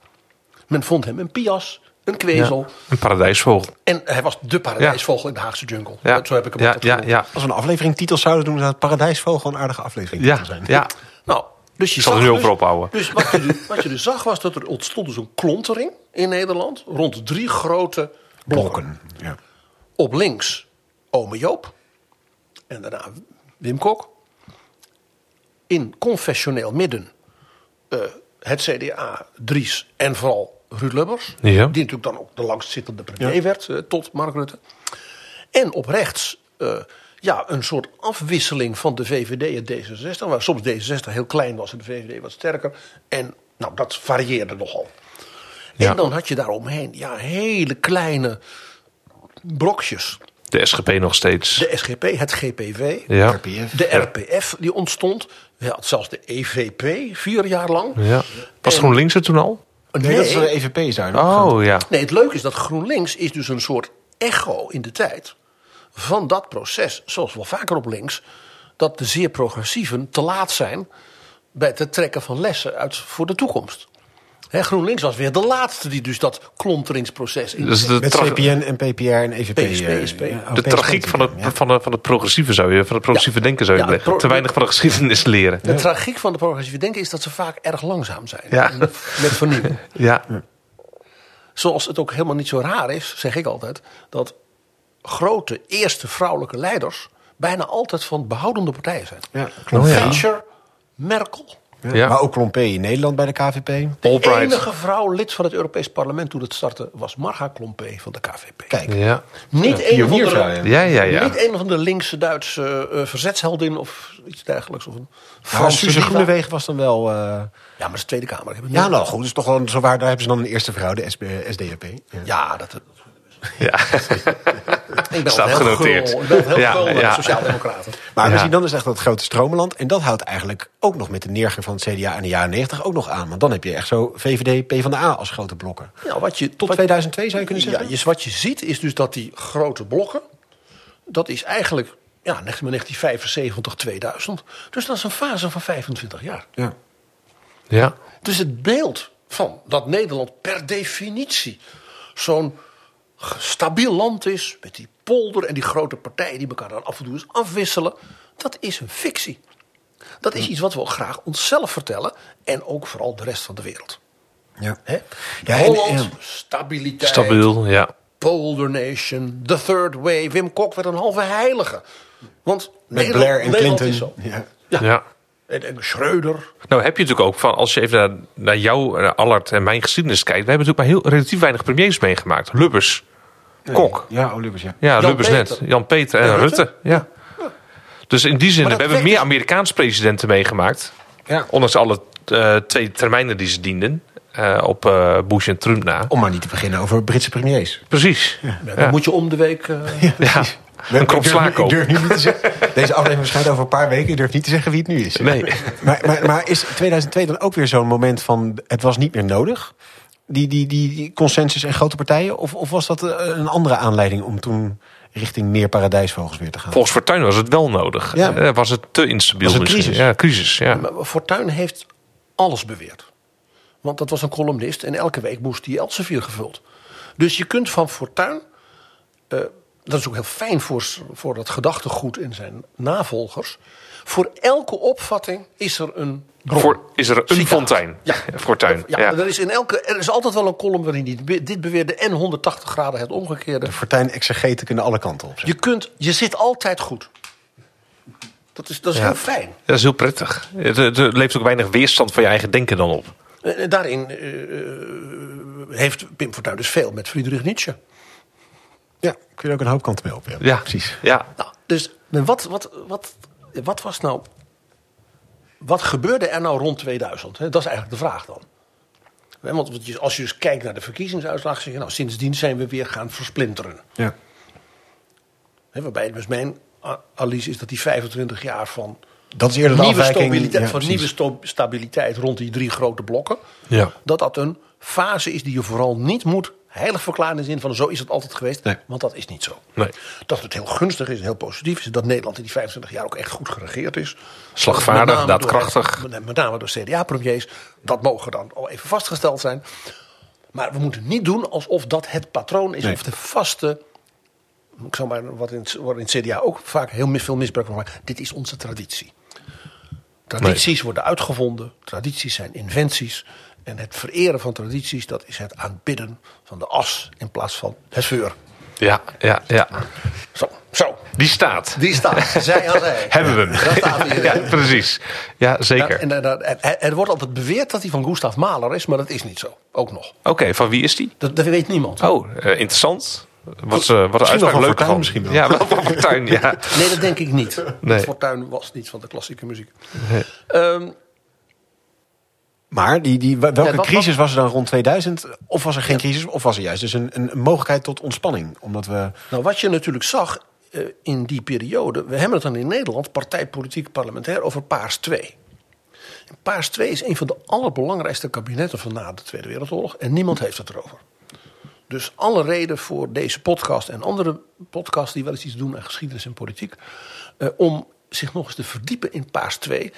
Speaker 3: Men vond hem een pias een kwezel.
Speaker 2: Een paradijsvogel.
Speaker 3: En hij was de paradijsvogel in de Haagse jungle.
Speaker 2: Ja,
Speaker 3: Zo heb ik hem
Speaker 2: ja,
Speaker 3: altijd
Speaker 2: ja,
Speaker 3: genoemd.
Speaker 2: ja.
Speaker 1: Als we een aflevering titels zouden doen, zou het Paradijsvogel een aardige aflevering
Speaker 2: Ja,
Speaker 1: zijn.
Speaker 2: ja.
Speaker 3: Nou, dus je
Speaker 2: zal er nu
Speaker 3: dus,
Speaker 2: over ophouden.
Speaker 3: Dus wat je, dus- wat je dus zag was dat er ontstond dus een klontering in Nederland. Rond drie grote blokken.
Speaker 1: Blokken. Ja.
Speaker 3: Op links ome Joop. En daarna Wim Kok. In confessioneel midden eh, het CDA, Dries en vooral Ruud Lubbers.
Speaker 2: Ja.
Speaker 3: Die natuurlijk dan ook de langstzittende premier
Speaker 1: Ja.
Speaker 3: werd eh, tot Mark Rutte. En op rechts eh, ja, een soort afwisseling van de VVD en D66. Waar soms D66 heel klein was en de VVD wat sterker. En nou, dat varieerde nogal.
Speaker 2: Ja.
Speaker 3: En dan had je daaromheen ja, hele kleine brokjes.
Speaker 2: De SGP nog steeds.
Speaker 3: De SGP, het GPV,
Speaker 2: ja.
Speaker 1: RPF.
Speaker 3: de RPF die ontstond. Had zelfs de EVP vier jaar lang.
Speaker 2: ja. Was
Speaker 3: En-
Speaker 2: GroenLinks er toen al?
Speaker 1: Nee, dat is de EVP daar.
Speaker 2: Oh ja.
Speaker 3: Nee, het leuke is dat GroenLinks is dus een soort echo in de tijd van dat proces, zoals wel vaker op links, dat de zeer progressieven te laat zijn bij het trekken van lessen uit voor de toekomst. GroenLinks was weer de laatste die dus dat klonteringsproces in.
Speaker 2: Dus de,
Speaker 1: Met CPN en PPR en EVP.
Speaker 3: PSP,
Speaker 1: eh, ja, oh,
Speaker 2: de
Speaker 1: PSP
Speaker 2: tragiek van het,
Speaker 1: ja.
Speaker 2: van, de, van het progressieve zou je, van het progressieve denken zou je leggen.
Speaker 3: pro-
Speaker 2: Te weinig van de geschiedenis leren.
Speaker 3: De tragiek van de progressieve denken is dat ze vaak erg langzaam zijn.
Speaker 2: Ja.
Speaker 3: Met vernieuwing.
Speaker 2: Ja.
Speaker 3: Zoals het ook helemaal niet zo raar is, zeg ik altijd, dat grote eerste vrouwelijke leiders bijna altijd van behoudende partijen zijn.
Speaker 1: Ja, klopt.
Speaker 2: Oh.
Speaker 3: Thatcher, Merkel.
Speaker 1: Ja.
Speaker 2: Ja.
Speaker 1: Maar ook Klompé in Nederland bij de KVP.
Speaker 3: De
Speaker 2: Albright.
Speaker 3: enige vrouw lid van het Europees Parlement toen het startte was Marga Klompé van de KVP.
Speaker 1: Kijk,
Speaker 2: Ja.
Speaker 3: Niet, een,
Speaker 1: pionier zou
Speaker 3: andere,
Speaker 1: je.
Speaker 2: Ja, ja, ja.
Speaker 3: niet een van de linkse Duitse eh, verzetsheldin of iets dergelijks. Of een Franse
Speaker 1: Suze
Speaker 3: diva.
Speaker 1: Groenewegen was dan wel... eh,
Speaker 3: Ja, maar dat is de Tweede Kamer. Ik heb het
Speaker 1: ja,
Speaker 3: niet-
Speaker 1: nou goed, is toch wel zo waar. Daar hebben ze dan een eerste vrouw, de SDAP. Ja.
Speaker 3: Ja, dat,
Speaker 2: ja.
Speaker 3: ik ben
Speaker 2: Staat
Speaker 3: altijd heel
Speaker 2: genoteerd.
Speaker 3: gul. Ik ben heel
Speaker 2: Ja,
Speaker 3: gul
Speaker 2: ja.
Speaker 3: Sociaaldemocraten.
Speaker 1: Maar we
Speaker 2: Ja.
Speaker 1: zien dan dus echt dat grote stromenland. En dat houdt eigenlijk ook nog met de neergang van het CDA in de jaren 90 ook nog aan. Want dan heb je echt zo VVD, PvdA als grote blokken.
Speaker 3: Ja, wat je,
Speaker 1: Tot
Speaker 3: wat-
Speaker 1: 2002 zou je kunnen
Speaker 3: Ja,
Speaker 1: zeggen?
Speaker 3: je, wat je ziet is dus dat die grote blokken, dat is eigenlijk ja, 1975, 2000. Dus dat is een fase van 25 jaar.
Speaker 1: Ja.
Speaker 2: ja.
Speaker 3: Dus het beeld van dat Nederland per definitie zo'n stabiel land is, met die polder en die grote partijen die elkaar dan af en toe eens afwisselen, dat is een fictie. Dat is iets wat we ook graag onszelf vertellen en ook vooral de rest van de wereld.
Speaker 1: Ja.
Speaker 3: Hè?
Speaker 1: Ja,
Speaker 3: Holland,
Speaker 1: en-
Speaker 3: stabiliteit,
Speaker 2: Stabiel, ja.
Speaker 3: Polder Nation, The Third Way. Wim Kok werd een halve heilige. Want
Speaker 1: Met
Speaker 3: Nederland,
Speaker 1: Blair en
Speaker 3: Nederland
Speaker 1: Clinton.
Speaker 3: is zo.
Speaker 1: Ja.
Speaker 3: Ja.
Speaker 2: ja.
Speaker 3: En, en Schreuder.
Speaker 2: Nou heb je natuurlijk ook van, als je even naar, naar jou, naar Allard en mijn geschiedenis kijkt. We hebben natuurlijk maar heel relatief weinig premiers meegemaakt. Lubbers, Kok.
Speaker 1: Ja, Olivers, ja.
Speaker 2: Ja,
Speaker 3: Jan
Speaker 2: Lubbers
Speaker 3: Peter.
Speaker 2: net. Jan Peter en
Speaker 3: En
Speaker 2: Rutte.
Speaker 3: Rutte.
Speaker 2: Ja. Dus in die zin, we hebben
Speaker 3: wekt
Speaker 2: meer Amerikaanse presidenten meegemaakt.
Speaker 1: ja.
Speaker 2: Ondanks alle eh, twee termijnen die ze dienden. eh, op eh, Bush en Trump na.
Speaker 1: Om maar niet te beginnen over Britse premiers.
Speaker 2: Precies.
Speaker 3: Ja, dan moet je om de week... eh,
Speaker 2: Ja. Een krop
Speaker 1: Ik durf-
Speaker 2: sla
Speaker 1: Ik
Speaker 2: kopen.
Speaker 1: durf nu niet te zeggen. Deze aflevering verschijnt over een paar weken. Ik durf niet te zeggen wie het nu is.
Speaker 2: Nee.
Speaker 1: Maar, maar, maar is 2002 dan ook weer zo'n moment van het was niet meer nodig? Die, die, die, die consensus en grote partijen? Of, of was dat eh, een andere aanleiding om toen richting meer paradijsvogels weer te gaan?
Speaker 2: Volgens Fortuyn was het wel nodig.
Speaker 1: Ja.
Speaker 2: Eh, was het te instabiel.
Speaker 1: Was het
Speaker 2: misschien.
Speaker 1: crisis?
Speaker 2: Ja, crisis. Ja.
Speaker 3: Fortuyn heeft alles beweerd. Want dat was een columnist en elke week moest die Elsevier gevuld. Dus je kunt van Fortuyn... eh, dat is ook heel fijn voor, voor dat gedachtegoed in zijn navolgers. Voor elke opvatting is er een.
Speaker 2: Voor, is er een. Fontijn?
Speaker 3: Ja.
Speaker 2: Fortuyn.
Speaker 3: Ja,
Speaker 2: Ja.
Speaker 3: Er, is in elke, er is altijd wel een column waarin hij dit- dit beweerde en 180 graden het omgekeerde.
Speaker 1: De Fortuyn exegeten kunnen alle kanten op. zeg.
Speaker 3: Je, kunt, je zit altijd goed. Dat is, dat is
Speaker 2: Ja.
Speaker 3: heel fijn.
Speaker 2: Dat is heel prettig. Het levert ook weinig weerstand van je eigen denken dan op.
Speaker 3: En en daarin eh, heeft Pim Fortuyn dus veel met Friedrich Nietzsche.
Speaker 1: Ja, kun je ook een hoop kanten mee op. Ja,
Speaker 2: Ja,
Speaker 1: precies.
Speaker 2: Ja.
Speaker 3: Nou, dus wat, wat, wat, wat was nou. Wat gebeurde er nou rond 2000? Hè? Dat is eigenlijk de vraag dan. Want als je dus kijkt naar de verkiezingsuitslag, zeg je nou, sindsdien zijn we weer gaan versplinteren.
Speaker 1: Ja.
Speaker 3: Waarbij dus mijn analyse is dat die 25 jaar van
Speaker 1: Dat is eerder de
Speaker 3: nieuwe, stabiliteit,
Speaker 1: Ja,
Speaker 3: van
Speaker 1: precies.
Speaker 3: nieuwe sto- stabiliteit rond die drie grote blokken.
Speaker 2: Ja.
Speaker 3: Dat dat een fase is die je vooral niet moet heilig verklaren in de zin van zo is het altijd geweest.
Speaker 1: Nee.
Speaker 3: Want dat is niet zo.
Speaker 2: Nee.
Speaker 3: Dat het heel gunstig is en heel positief is. Dat Nederland in die 25 jaar ook echt goed geregeerd is.
Speaker 2: Slagvaardig, daadkrachtig.
Speaker 3: Door, met name door CDA-premiers. Dat mogen dan al even vastgesteld zijn. Maar we moeten niet doen alsof dat het patroon is
Speaker 1: Nee.
Speaker 3: of de vaste. Ik zal maar wat in, het- wat in het CDA ook vaak heel mis- veel misbruik van maken. Dit is onze traditie. Tradities worden uitgevonden. Tradities zijn inventies. En het vereren van tradities, dat is het aanbidden van de as in plaats van het vuur.
Speaker 2: Ja, ja, ja.
Speaker 3: Zo, zo.
Speaker 2: Die staat.
Speaker 3: Die staat. Zij aan zij.
Speaker 2: Hebben we hem.
Speaker 3: Staat.
Speaker 2: Ja, precies. Ja, zeker.
Speaker 3: En, en, en- en er wordt altijd beweerd dat hij van Gustav Mahler is, maar dat is niet zo. Ook nog.
Speaker 2: Oké, van wie is die?
Speaker 3: Dat, dat weet niemand.
Speaker 2: Oh, eh, interessant. Wat, eh wat een
Speaker 1: wel
Speaker 2: uitspraak
Speaker 1: van
Speaker 2: leuk van.
Speaker 1: misschien wel.
Speaker 2: Ja, wel van Fortuyn, ja.
Speaker 3: Nee, dat denk ik niet.
Speaker 2: Nee.
Speaker 3: Fortuyn was niet van de klassieke muziek. Ehm,
Speaker 1: Maar die, die, welke
Speaker 3: Ja, wat-
Speaker 1: crisis was er dan rond 2000? Of was er geen crisis? Of was er juist dus een, een mogelijkheid tot ontspanning? Omdat we...
Speaker 3: nou, wat je natuurlijk zag eh, in die periode. We hebben het dan in Nederland, partijpolitiek parlementair, over Paars 2. En Paars 2 is een van de allerbelangrijkste kabinetten van na de Tweede Wereldoorlog. En niemand heeft het erover. Dus alle reden voor deze podcast en andere podcasts die wel eens iets doen aan geschiedenis en politiek. eh, om zich nog eens te verdiepen in Paars 2.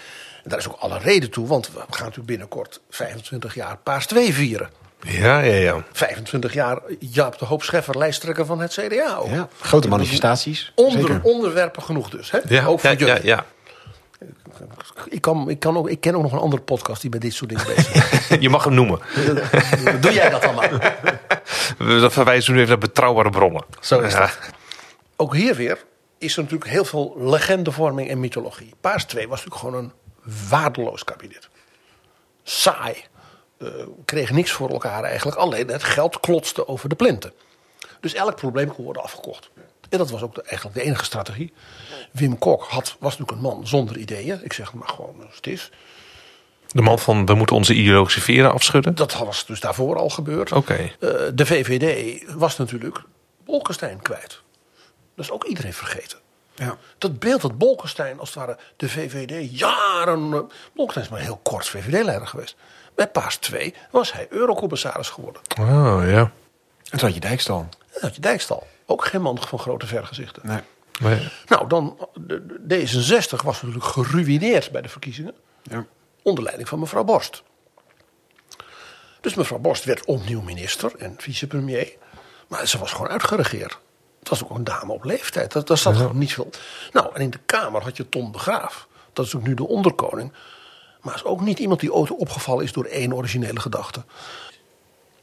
Speaker 3: En daar is ook alle reden toe, want we gaan natuurlijk binnenkort 25 jaar Paars 2 vieren.
Speaker 2: Ja, ja, ja.
Speaker 3: 25 jaar Jaap de Hoop Scheffer, lijsttrekker van het CDA. ook.
Speaker 1: Ja, grote manifestaties.
Speaker 3: Onder,
Speaker 1: Zeker.
Speaker 3: onderwerpen genoeg dus. Hè?
Speaker 2: Ja,
Speaker 3: ook voor
Speaker 2: ja, ja.
Speaker 3: Ik, kan, ik, kan ook, ik ken ook nog een andere podcast die bij dit soort dingen bezig is.
Speaker 2: Je mag hem noemen.
Speaker 3: Doe jij dat dan maar.
Speaker 2: We verwijzen nu even naar betrouwbare bronnen.
Speaker 3: Zo is dat. Ook hier weer is er natuurlijk heel veel legendevorming en mythologie. Paars 2 was natuurlijk gewoon een waardeloos kabinet. Saai. Eh, kreeg niks voor elkaar eigenlijk. Alleen het geld klotste over de plinten. Dus elk probleem kon worden afgekocht. En dat was ook de, eigenlijk de enige strategie. Wim Kok had, was natuurlijk een man zonder ideeën. Ik zeg maar gewoon als het is.
Speaker 2: De man van we moeten onze ideologische veren afschudden.
Speaker 3: Dat was dus daarvoor al gebeurd.
Speaker 2: Oké.
Speaker 3: Eh, de VVD was natuurlijk Bolkestein kwijt. Dat is ook iedereen vergeten.
Speaker 1: Ja.
Speaker 3: Dat beeld dat Bolkestein als het ware de VVD jaren... eh, Bolkestein is maar heel kort VVD-leider geweest. Bij Paas 2 was hij eurocommissaris geworden.
Speaker 2: Oh, ja.
Speaker 1: En toen had je Dijkstal.
Speaker 3: En had je Dijkstal. Ook geen man van grote vergezichten.
Speaker 1: Nee.
Speaker 2: Nee.
Speaker 3: Nou, dan, de- de- D66 was natuurlijk geruineerd bij de verkiezingen.
Speaker 1: Ja.
Speaker 3: Onder leiding van mevrouw Borst. Dus mevrouw Borst werd opnieuw minister en vicepremier. Maar ze was gewoon uitgeregeerd. Het was ook een dame op leeftijd. Dat, daar zat gewoon niet veel. Nou, en in de Kamer had je Tom de Graaf. Dat is ook nu de onderkoning. Maar is ook niet iemand die ooit opgevallen is door één originele gedachte.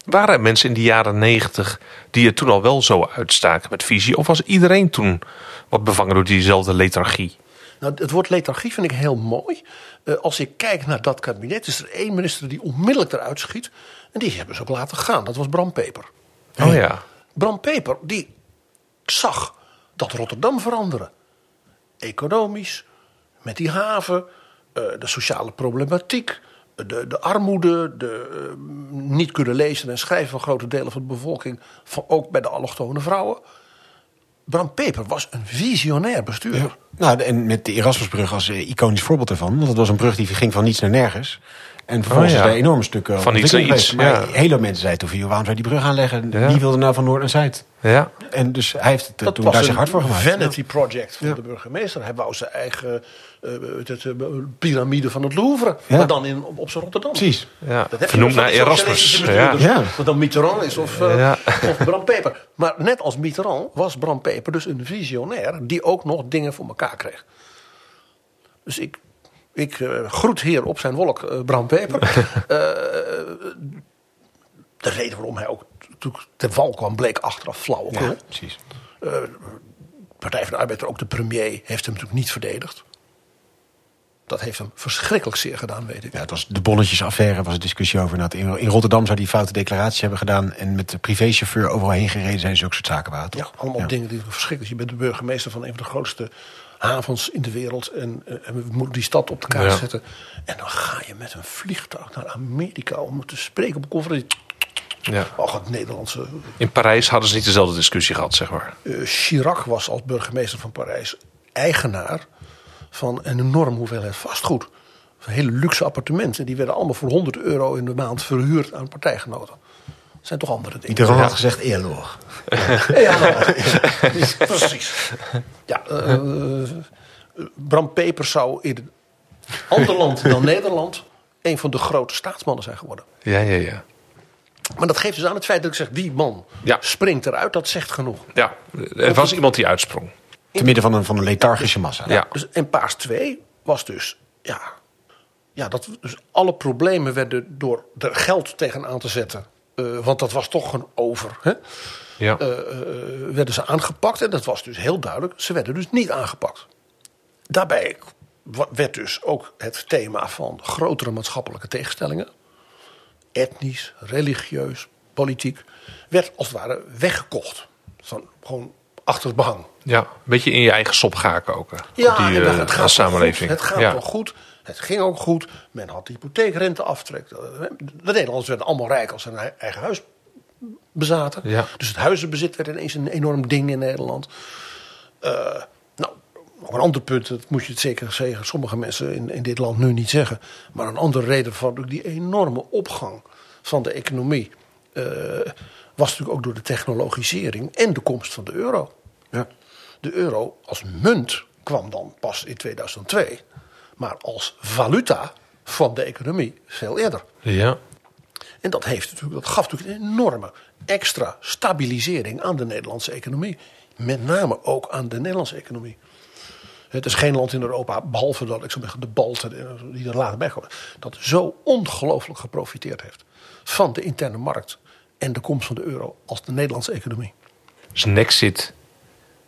Speaker 2: Waren er mensen in de jaren negentig die het toen al wel zo uitstaken met visie? Of was iedereen toen wat bevangen door diezelfde lethargie?
Speaker 3: Nou, het woord lethargie vind ik heel mooi. Eh, als ik kijk naar dat kabinet, is er één minister die onmiddellijk eruit schiet. En die hebben ze ook laten gaan. Dat was Bram Peper.
Speaker 2: Oh ja.
Speaker 3: Bram Peper, die zag dat Rotterdam veranderen. Economisch, met die haven, eh, de sociale problematiek, de, de armoede, de eh, niet kunnen lezen en schrijven van grote delen van de bevolking, van, ook bij de allochtone vrouwen. Bram Peper was een visionair bestuurder.
Speaker 1: Nou, en met de Erasmusbrug als eh, iconisch voorbeeld ervan. Want het was een brug die ging van niets naar nergens. En vervolgens
Speaker 2: Oh, ja.
Speaker 1: is er enorme stukken
Speaker 2: Van niets naar iets.
Speaker 1: Maar hele mensen zeiden toen waarom zou je die brug aanleggen?
Speaker 2: Ja.
Speaker 1: Wie wilde nou van Noord naar Zuid?
Speaker 2: Ja.
Speaker 1: En dus hij heeft het, eh,
Speaker 3: Dat
Speaker 1: toen daar zich hard voor gemaakt.
Speaker 3: vanity project van
Speaker 1: Ja.
Speaker 3: de burgemeester. Hij wou zijn eigen eh, het, eh, piramide van het Louvre.
Speaker 1: Ja.
Speaker 3: Maar dan in, op, op zijn Rotterdam.
Speaker 1: Precies.
Speaker 2: ja.
Speaker 3: Dat
Speaker 2: Vernoemd naar Erasmus. Ja.
Speaker 3: het dan Mitterrand is of,
Speaker 2: Ja.
Speaker 3: of Bram Peper. Maar net als Mitterrand was Bram Peper dus een visionair... die ook nog dingen voor elkaar kreeg. Dus ik, ik groet hier op zijn wolk eh, Bram Peper. Eh, de reden waarom hij ook natuurlijk ten val kwam... bleek achteraf flauwekul.
Speaker 1: Ja, precies.
Speaker 3: Partij van de Arbeid, ook de premier, heeft hem natuurlijk niet verdedigd. Dat heeft hem verschrikkelijk zeer gedaan, weet ik.
Speaker 1: Ja, het was de bonnetjesaffaire, was een discussie over. In, in Rotterdam zou die foute declaraties hebben gedaan. En met de privéchauffeur overal heen gereden zijn zulke soort zaken waren.
Speaker 3: Ja, allemaal dingen die verschrikkelijk Je bent de burgemeester van een van de grootste havens in de wereld. En, eh, en we moeten die stad op de kaart
Speaker 2: Ja.
Speaker 3: zetten. En dan ga je met een vliegtuig naar Amerika om te spreken op een conferentie.
Speaker 2: Ja.
Speaker 3: Och, het Nederlandse.
Speaker 2: In Parijs hadden ze niet dezelfde discussie gehad, zeg maar.
Speaker 3: eh, Chirac was als burgemeester van Parijs eigenaar van een enorm hoeveelheid vastgoed. Hele luxe appartementen. Die werden allemaal voor 100 euro in de maand verhuurd aan partijgenoten. Dat zijn toch andere dingen.
Speaker 1: Iedereen had gezegd eerloor.
Speaker 3: Ja, nou, precies. Ja, eh, eh, Bram Peper zou in een ander land dan Nederland een van de grote staatsmannen zijn geworden.
Speaker 2: Ja, ja, ja.
Speaker 3: Maar dat geeft dus aan het feit dat ik zeg, die man
Speaker 2: Ja.
Speaker 3: springt eruit, dat zegt genoeg.
Speaker 2: Ja, er was iemand die uitsprong.
Speaker 1: Te midden van een, van een lethargische massa.
Speaker 2: Ja.
Speaker 3: Dus, en paars 2 was dus, ja, ja, dat dus alle problemen werden door er geld tegenaan te zetten. eh, want dat was toch een over. Hè?
Speaker 2: Ja.
Speaker 3: eh, eh, werden ze aangepakt. En dat was dus heel duidelijk. Ze werden dus niet aangepakt. Daarbij werd dus ook het thema van grotere maatschappelijke tegenstellingen. Etnisch, religieus, politiek. Werd als het ware weggekocht. Van, gewoon achter het behang.
Speaker 2: ja, een beetje in je eigen sop gaken ook.
Speaker 3: Ja,
Speaker 2: die,
Speaker 3: en
Speaker 2: eh,
Speaker 3: dat- het gaat
Speaker 2: samenleving.
Speaker 3: Goed. Het gaat
Speaker 2: ja.
Speaker 3: toch goed. Het ging ook goed. Men had de hypotheekrenteaftrek. De Nederlanders werden allemaal rijk als ze een ei- eigen huis bezaten.
Speaker 2: Ja.
Speaker 3: Dus het huizenbezit werd ineens een enorm ding in Nederland. Eh, nou, nog een ander punt, dat moet je het zeker zeggen. Sommige mensen in, in dit land nu niet zeggen. Maar een andere reden van die enorme opgang van de economie... eh, was natuurlijk ook door de technologisering en de komst van de euro.
Speaker 1: Ja.
Speaker 3: De euro als munt kwam dan pas in 2002. Maar als valuta van de economie veel eerder.
Speaker 2: Ja.
Speaker 3: En dat, heeft natuurlijk, dat gaf natuurlijk een enorme extra stabilisering aan de Nederlandse economie. Met name ook aan de Nederlandse economie. Het is geen land in Europa, behalve dat ik zeggen, de Balten die er later bij komen, dat zo ongelooflijk geprofiteerd heeft van de interne markt en de komst van de euro als de Nederlandse economie.
Speaker 2: Dus Nexit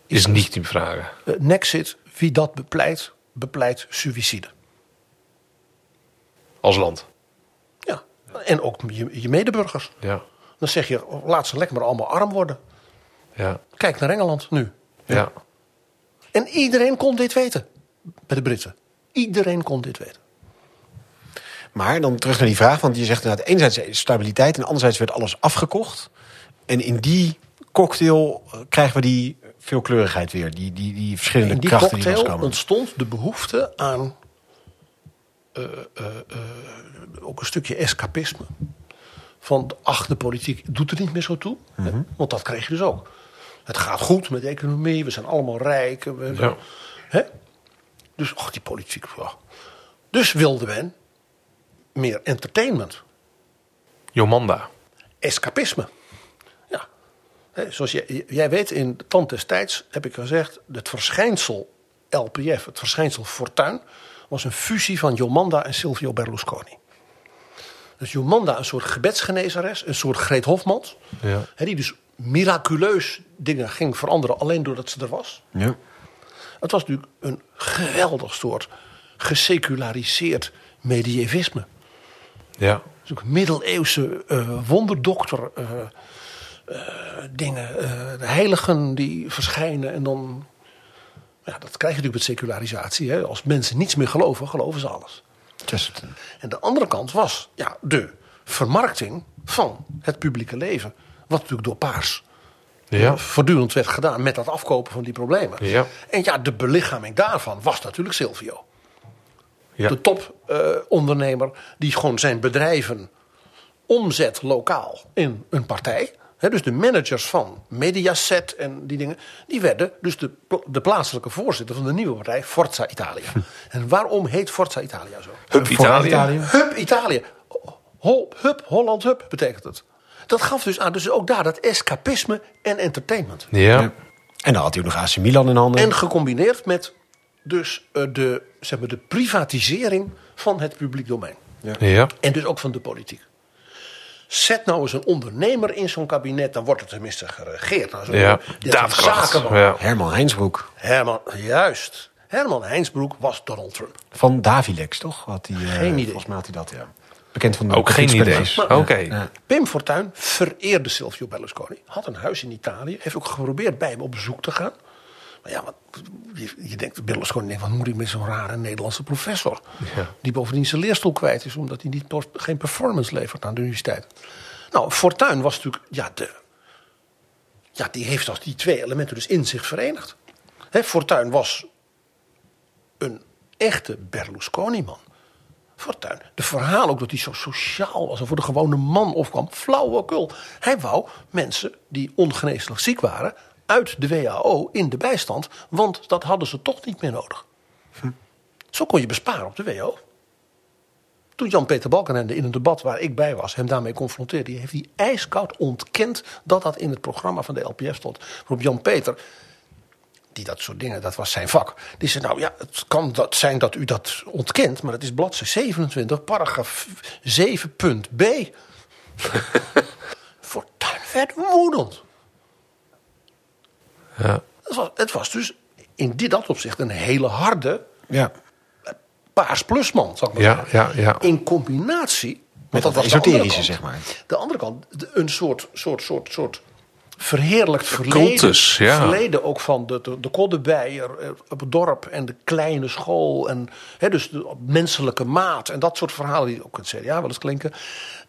Speaker 2: is niet te vragen.
Speaker 3: Eh, Nexit, wie dat bepleit, bepleit suïcide.
Speaker 2: Als land.
Speaker 3: Ja. En ook je, je medeburgers.
Speaker 2: Ja.
Speaker 3: Dan zeg je, laat ze lekker maar allemaal arm worden.
Speaker 2: Ja.
Speaker 3: Kijk naar Engeland nu.
Speaker 2: Ja.
Speaker 3: En iedereen kon dit weten. Bij de Britten. Iedereen kon dit weten.
Speaker 1: Maar dan terug naar die vraag, want je zegt inderdaad... enerzijds stabiliteit en anderzijds werd alles afgekocht. En in die cocktail eh, krijgen we die veelkleurigheid weer. Die, die, die verschillende
Speaker 3: In die
Speaker 1: krachten die loskomen.
Speaker 3: ontstond de behoefte aan eh, eh, ook een stukje escapisme. Van ach, de politiek doet er niet meer zo toe.
Speaker 1: Mhm.
Speaker 3: Want dat kreeg je dus ook. Het gaat goed met de economie, we zijn allemaal rijk. We,
Speaker 2: Ja.
Speaker 3: hè? Dus ach, die politiek. ja. Dus wilde men meer entertainment.
Speaker 2: Jomanda.
Speaker 3: escapisme. Ja. Hè, zoals jij, jij weet, in de tand des tijds heb ik gezegd... het verschijnsel LPF, het verschijnsel Fortuin... was een fusie van Jomanda en Silvio Berlusconi. Dus Jomanda een soort gebedsgenezeres, een soort Greet Hofmans...
Speaker 2: Ja.
Speaker 3: hè, die dus miraculeus dingen ging veranderen alleen doordat ze er was.
Speaker 1: Ja.
Speaker 3: Het was natuurlijk een geweldig soort geseculariseerd medievisme.
Speaker 2: Ja.
Speaker 3: Dus ook middeleeuwse eh, wonderdokter eh, eh, dingen. de heiligen die verschijnen en dan... Ja, dat krijg je natuurlijk met secularisatie. Hè? Als mensen niets meer geloven, geloven ze alles.
Speaker 1: Chesterton.
Speaker 3: En de andere kant was ja, de vermarkting van het publieke leven. Wat natuurlijk door Paars
Speaker 2: Ja.
Speaker 3: voortdurend werd gedaan met dat afkopen van die problemen.
Speaker 2: Ja.
Speaker 3: En ja, de belichaming daarvan was natuurlijk Silvio
Speaker 2: Ja.
Speaker 3: de topondernemer die gewoon zijn bedrijven omzet lokaal in een partij. Hè, dus de managers van Mediaset en die dingen, die werden dus de, de plaatselijke voorzitter van de nieuwe partij Forza Italia. En waarom heet Forza Italia zo?
Speaker 2: Hup Italië.
Speaker 3: Hup Italië. Hup, Holland Hup betekent het. Dat gaf dus aan, dus ook daar dat escapisme en entertainment.
Speaker 2: Ja.
Speaker 1: En dan had hij ook nog AC Milan in handen.
Speaker 3: En gecombineerd met dus eh, de, zeg maar, de privatisering van het publiek domein.
Speaker 2: Ja.
Speaker 3: En dus ook van de politiek. Zet nou eens een ondernemer in zo'n kabinet, dan wordt het tenminste geregeerd. Nou,
Speaker 2: Ja. Daadkracht.
Speaker 3: zakenman.
Speaker 2: Ja.
Speaker 1: Herman Heinsbroek
Speaker 3: Herman, juist. Herman Heinsbroek was Donald Trump.
Speaker 1: van Davilex, toch? Had hij, eh,
Speaker 3: Geen idee.
Speaker 1: Volgens mij had hij dat, ja. Bekend van de
Speaker 2: Ook geen idee. Oké.
Speaker 1: Ja.
Speaker 3: Pim Fortuyn vereerde Silvio Berlusconi. Had een huis in Italië. Heeft ook geprobeerd bij hem op bezoek te gaan. Maar ja, wat, je, je denkt, Berlusconi denkt, wat moet ik met zo'n rare Nederlandse professor?
Speaker 2: Ja.
Speaker 3: Die bovendien zijn leerstoel kwijt is, omdat hij niet, geen performance levert aan de universiteit. Nou, Fortuyn was natuurlijk, ja, de, ja, die heeft als die twee elementen dus in zich verenigd. Hè, Fortuyn was een echte Berlusconi-man. Fortuyn. De verhaal ook dat hij zo sociaal was en voor de gewone man opkwam. Flauwekul. Hij wou mensen die ongeneeslijk ziek waren uit de WHO in de bijstand. Want dat hadden ze toch niet meer nodig. Zo kon je besparen op de WHO. Toen Jan-Peter Balkenende in een debat waar ik bij was hem daarmee confronteerde, heeft hij ijskoud ontkend dat dat in het programma van de LPF stond. Waarop Jan-Peter, die dat soort dingen, dat was zijn vak, die zei: Nou ja, het kan dat zijn dat u dat ontkent, maar het is bladzijde 27, paragraaf 7.b. Fortuyn werd woedend.
Speaker 2: Ja.
Speaker 3: Het was, het was dus in dit, dat opzicht een hele harde
Speaker 1: Ja.
Speaker 3: paars plusman, zal ik maar
Speaker 2: Ja,
Speaker 3: zeggen.
Speaker 2: ja, ja.
Speaker 3: In combinatie
Speaker 1: Met dat
Speaker 3: was
Speaker 1: esoterische,
Speaker 3: kant.
Speaker 1: zeg maar.
Speaker 3: De andere kant, een soort, soort, soort, soort verheerlijkt verleden.
Speaker 2: cultus, ja.
Speaker 3: Verleden ook van de, de, de Koddebeier eh, op het dorp en de kleine school. En hè, dus de menselijke maat en dat soort verhalen die ook in het CDA wel eens klinken.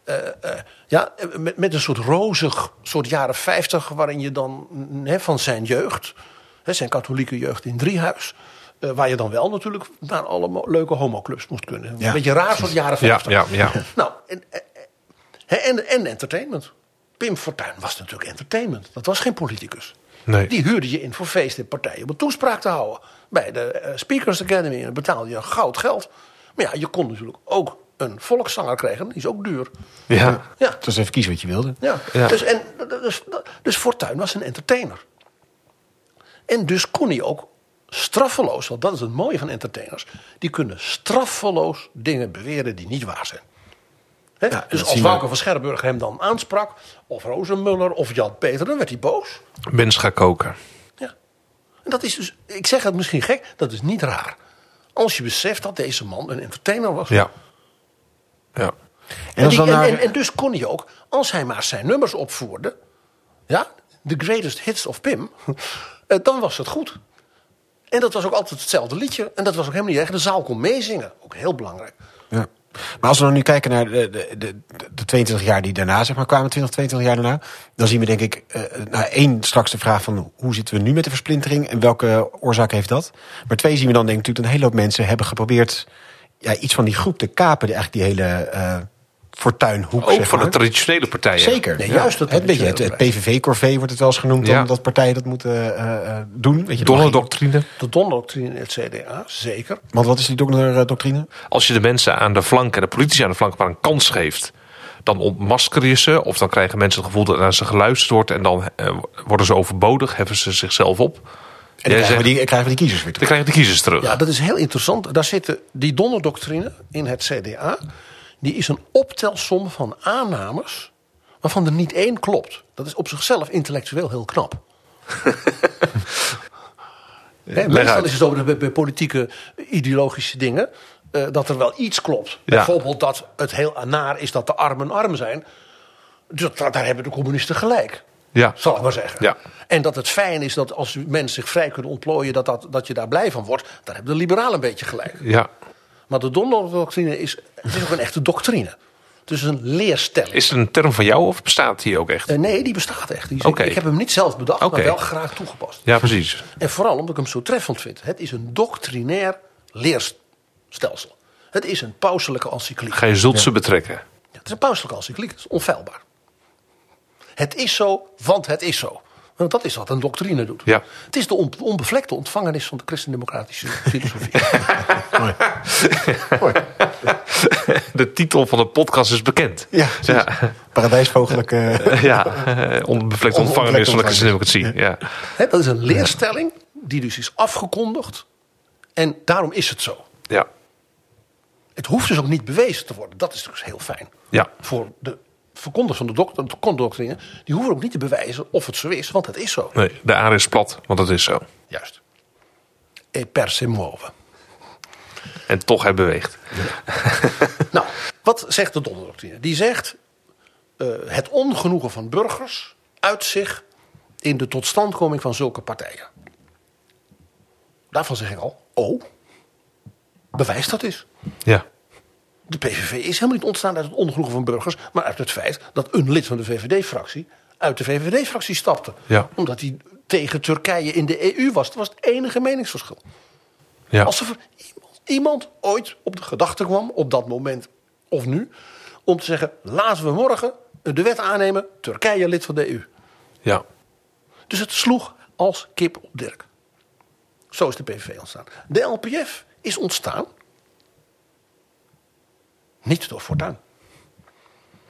Speaker 3: Eh, eh, ja, met, met een soort rozig soort jaren 50 waarin je dan hè, van zijn jeugd, hè, zijn katholieke jeugd in Driehuis. eh, waar je dan wel natuurlijk naar alle leuke homoclubs moest kunnen.
Speaker 1: Ja.
Speaker 3: Een beetje raar soort jaren
Speaker 2: Ja,
Speaker 3: 50.
Speaker 2: ja, ja.
Speaker 3: Nou, en, en, en, en entertainment. Pim Fortuyn was natuurlijk entertainment. Dat was geen politicus.
Speaker 2: Nee.
Speaker 3: Die huurde je in voor feesten en partijen om een toespraak te houden. Bij de eh, Speakers Academy en dan betaalde je goud geld. Maar ja, je kon natuurlijk ook een volkszanger krijgen. Die is ook duur.
Speaker 2: Ja.
Speaker 3: Ja,
Speaker 1: Dus even kiezen wat je wilde.
Speaker 3: ja.
Speaker 2: Ja.
Speaker 3: Dus, en, dus, dus Fortuyn was een entertainer. En dus kon hij ook straffeloos, want dat is het mooie van entertainers. Die kunnen straffeloos dingen beweren die niet waar zijn. Hè?
Speaker 1: Ja,
Speaker 3: dus als. Wouter van Scherrenburg hem dan aansprak, of Rozenmuller of Jan Peter, dan werd hij boos.
Speaker 2: Mens gaat koken.
Speaker 3: Ja. En dat is dus, ik zeg het misschien gek, dat is niet raar. Als je beseft dat deze man een entertainer was.
Speaker 2: Ja. Ja.
Speaker 1: En,
Speaker 3: En,
Speaker 1: als
Speaker 3: die-
Speaker 1: dan
Speaker 3: en,
Speaker 1: naar,
Speaker 3: en, en dus kon hij ook, als hij maar zijn nummers opvoerde, ja, the greatest hits of Pim, eh, dan was het goed. En dat was ook altijd hetzelfde liedje. En dat was ook helemaal niet erg. De zaal kon meezingen. Ook heel belangrijk.
Speaker 1: ja. Maar als we dan nu kijken naar de, de, de, de 22 jaar die daarna zeg maar, kwamen, 20, 22 jaar daarna, dan zien we denk ik, eh nou één straks de vraag van hoe zitten we nu met de versplintering en welke oorzaak heeft dat? Maar twee zien we dan denk ik natuurlijk dat een hele hoop mensen hebben geprobeerd ja, iets van die groep te kapen, die eigenlijk die hele eh fortuinhoek.
Speaker 2: Ook
Speaker 1: zeg
Speaker 2: van de traditionele partijen.
Speaker 1: Zeker.
Speaker 3: Nee,
Speaker 1: ja.
Speaker 3: juist dat
Speaker 1: het, beetje het, het PVV-corvée wordt het wel eens genoemd,
Speaker 2: Ja.
Speaker 1: omdat partijen dat moeten eh, eh, doen. Weet je,
Speaker 2: Donnerdoctrine.
Speaker 3: De donderdoctrine in het CDA, zeker.
Speaker 1: Want wat is die donderdoctrine?
Speaker 2: Als je de mensen aan de flank en de politici aan de flank maar een kans geeft, dan ontmasker je ze. Of dan krijgen mensen het gevoel dat naar ze geluisterd wordt. En dan eh, worden ze overbodig, heffen ze zichzelf op.
Speaker 1: En dan krijgen,
Speaker 2: zegt,
Speaker 1: we die, krijgen we die kiezers weer
Speaker 2: dan
Speaker 1: terug.
Speaker 2: krijgen de kiezers terug.
Speaker 3: Ja, dat is heel interessant. Daar zitten die donderdoctrine in het CDA. Die is een optelsom van aannames waarvan er niet één klopt. Dat is op zichzelf intellectueel heel knap. Meestal is het zo bij, bij politieke ideologische dingen eh, dat er wel iets klopt.
Speaker 2: Ja.
Speaker 3: Bijvoorbeeld dat het heel naar is dat de armen arm zijn. Dus dat, daar hebben de communisten gelijk.
Speaker 2: Ja.
Speaker 3: Zal ik maar zeggen.
Speaker 2: Ja.
Speaker 3: En dat het fijn is dat als mensen zich vrij kunnen ontplooien, dat, dat, dat je daar blij van wordt. Daar hebben de liberalen een beetje gelijk.
Speaker 2: Ja.
Speaker 3: Maar de Donald-doctrine is, is ook een echte doctrine. Het is een leerstelling.
Speaker 2: Is het een term van jou of bestaat die ook echt?
Speaker 3: Eh, nee, die bestaat echt. Die is-
Speaker 2: Oké.
Speaker 3: Ik heb hem niet zelf bedacht, maar wel graag toegepast.
Speaker 2: Ja, precies.
Speaker 3: En vooral omdat ik hem zo treffend vind. Het is een doctrinair leerstelsel. Het is een pauselijke encycliek.
Speaker 2: Ga je zult ze betrekken.
Speaker 3: Ja, het is een pauselijke encycliek. Het is onfeilbaar. Het is zo, want het is zo. Want dat is wat een doctrine doet.
Speaker 2: Ja.
Speaker 3: Het is de on- onbevlekte ontvangenis van de christendemocratische filosofie.
Speaker 2: De titel van de podcast is bekend.
Speaker 1: Ja,
Speaker 2: ja.
Speaker 1: Paradijsvogelijke.
Speaker 2: ja. eh, Onbevlekte ontvangenis van de christendemocratie. Ja.
Speaker 3: Dat is een leerstelling die dus is afgekondigd. En daarom is het zo.
Speaker 2: Ja.
Speaker 3: Het hoeft dus ook niet bewezen te worden. Dat is dus heel fijn.
Speaker 2: Ja.
Speaker 3: Voor de verkondigers van de doc- de doctrine. Die hoeven ook niet te bewijzen of het zo is. Want het is zo.
Speaker 2: Nee, de aarde is plat, want dat is zo.
Speaker 3: Juist. E per se muove.
Speaker 2: En toch hij beweegt.
Speaker 3: Nou, wat zegt de donderdoctrine? Die zegt eh, het ongenoegen van burgers uit zich in de totstandkoming van zulke partijen. Daarvan zeg ik al, oh, bewijs dat is.
Speaker 2: Ja.
Speaker 3: De PVV is helemaal niet ontstaan uit het ongenoegen van burgers, maar uit het feit dat een lid van de VVD-fractie uit de VVD-fractie stapte.
Speaker 2: Ja.
Speaker 3: Omdat hij tegen Turkije in de EU was. Dat was het enige meningsverschil.
Speaker 2: Ja.
Speaker 3: Als er iemand, iemand ooit op de gedachte kwam, op dat moment of nu, om te zeggen: laten we morgen de wet aannemen, Turkije lid van de EU.
Speaker 2: ja.
Speaker 3: Dus het sloeg als kip op Dirk. Zo is de PVV ontstaan. De LPF is ontstaan Niet door Fortuyn.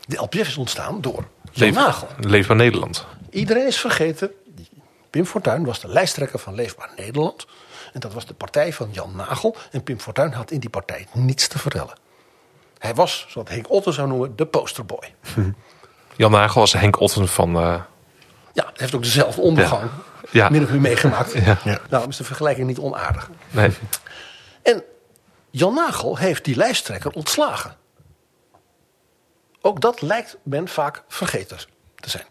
Speaker 3: De LPF is ontstaan door Jan
Speaker 2: Leef-
Speaker 3: Nagel.
Speaker 2: Leefbaar Nederland.
Speaker 3: Iedereen is vergeten. Pim Fortuyn was de lijsttrekker van Leefbaar Nederland. En dat was de partij van Jan Nagel. En Pim Fortuyn had in die partij niets te vertellen. Hij was, zoals Henk Otten zou noemen, de posterboy.
Speaker 2: Jan Nagel was Henk Otten van... eh,
Speaker 3: Ja, hij heeft ook dezelfde ondergang
Speaker 2: Ja.
Speaker 3: min of meer meegemaakt.
Speaker 2: Ja.
Speaker 1: Ja.
Speaker 3: Daarom is de vergelijking niet onaardig.
Speaker 2: nee.
Speaker 3: En Jan Nagel heeft die lijsttrekker ontslagen. Ook dat lijkt men vaak vergeten te zijn.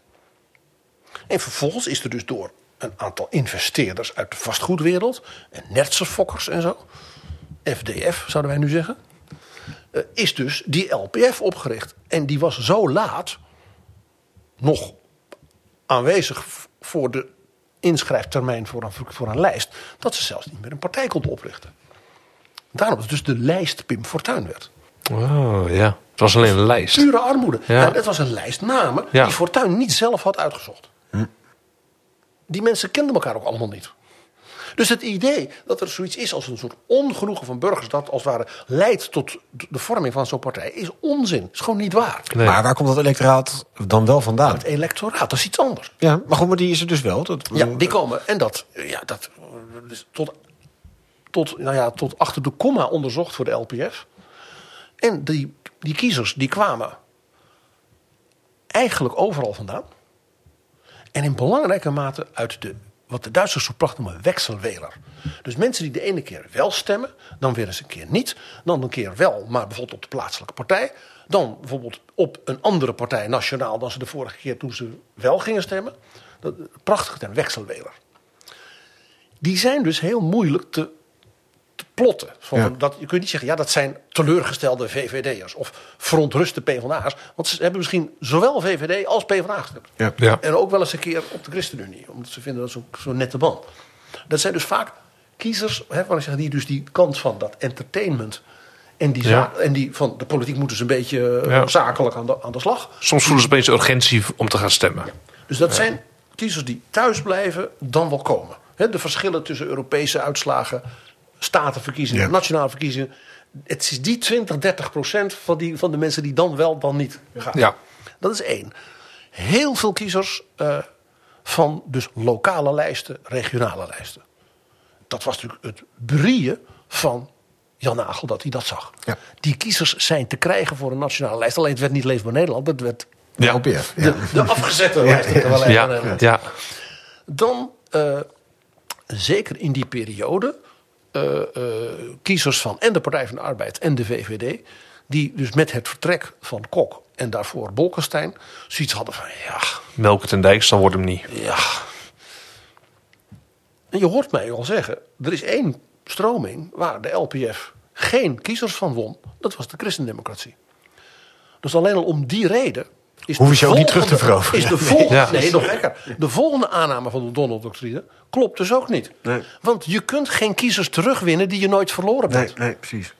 Speaker 3: En vervolgens is er dus door een aantal investeerders uit de vastgoedwereld... en nertserfokkers en zo, FDF zouden wij nu zeggen... eh, is dus die LPF opgericht. En die was zo laat nog aanwezig voor de inschrijftermijn voor een, voor een lijst... dat ze zelfs niet meer een partij konden oprichten. Daarom dat dus de lijst Pim Fortuyn werd.
Speaker 2: Oh, ja. Het was alleen een lijst.
Speaker 3: Pure armoede.
Speaker 2: Ja.
Speaker 3: En het was een lijst namen
Speaker 2: Ja.
Speaker 3: die Fortuyn niet zelf had uitgezocht. Die mensen kenden elkaar ook allemaal niet. Dus het idee dat er zoiets is als een soort ongenoegen van burgers... dat als het ware leidt tot de vorming van zo'n partij... is onzin. is gewoon niet waar.
Speaker 2: Nee.
Speaker 1: Maar waar komt dat electoraat dan wel vandaan?
Speaker 3: Het electoraat, dat is iets anders.
Speaker 1: Ja, maar goed, maar die is er dus wel. Dat,
Speaker 3: Ja, die komen. En dat, ja, dat is tot, tot, nou ja, tot achter de komma onderzocht voor de LPF. En die, die kiezers die kwamen eigenlijk overal vandaan. En in belangrijke mate uit de, wat de Duitsers zo prachtig noemen, wekselweler. Dus mensen die de ene keer wel stemmen, dan weer eens een keer niet. Dan een keer wel, maar bijvoorbeeld op de plaatselijke partij. Dan bijvoorbeeld op een andere partij nationaal dan ze de vorige keer toen ze wel gingen stemmen. Dat, prachtig ten wekselweler. Die zijn dus heel moeilijk te, te plotten. Van,
Speaker 1: Ja.
Speaker 3: dat, je kunt niet zeggen, ja, dat zijn teleurgestelde VVD'ers of verontruste PvdA's. Want ze hebben misschien zowel VVD als PvdA gestemd.
Speaker 1: Ja.
Speaker 2: Ja.
Speaker 3: En ook wel eens een keer op de ChristenUnie. Omdat ze vinden dat zo'n zo'n nette band. Dat zijn dus vaak kiezers, hè, ik zeg, die dus die kant van dat entertainment. En die,
Speaker 2: Ja.
Speaker 3: en die van de politiek moeten ze een beetje eh,
Speaker 2: Ja.
Speaker 3: zakelijk aan de, aan de slag.
Speaker 2: Soms voelen ze opeens urgentie om te gaan stemmen.
Speaker 3: Dus dat zijn kiezers die thuis blijven, dan wel komen. Hè, de verschillen tussen Europese uitslagen, statenverkiezingen,
Speaker 1: Ja.
Speaker 3: nationale verkiezingen. Het is die 20, 30 procent van, die, van de mensen die dan wel, dan niet gaan.
Speaker 2: Ja.
Speaker 3: Dat is één. Heel veel kiezers eh, van dus lokale lijsten, regionale lijsten. Dat was natuurlijk het brieën van Jan Nagel dat hij dat zag.
Speaker 1: Ja.
Speaker 3: Die kiezers zijn te krijgen voor een nationale lijst. Alleen het werd niet Leefbaar Nederland, het werd
Speaker 1: de
Speaker 2: Ja.
Speaker 1: LPF. Ja.
Speaker 3: de, de afgezette lijst.
Speaker 2: Ja, ja.
Speaker 3: Dan, eh, zeker in die periode, eh, eh, kiezers van en de Partij van de Arbeid en de VVD... die dus met het vertrek van Kok en daarvoor Bolkestein... zoiets hadden van, ja,
Speaker 2: Melk het en Dijks, dan wordt hem niet.
Speaker 3: ja... En je hoort mij al zeggen, er is één stroming waar de LPF geen kiezers van won. Dat was de christendemocratie. Dus alleen al om die reden... Is
Speaker 1: Hoef je ze ook niet terug te veroveren.
Speaker 3: Is de volgende,
Speaker 2: Ja.
Speaker 3: Nee, nog lekker. De volgende aanname van de Donald-doctrine klopt dus ook niet.
Speaker 1: Nee.
Speaker 3: Want je kunt geen kiezers terugwinnen die je nooit verloren
Speaker 1: Nee,
Speaker 3: bent.
Speaker 1: nee, precies.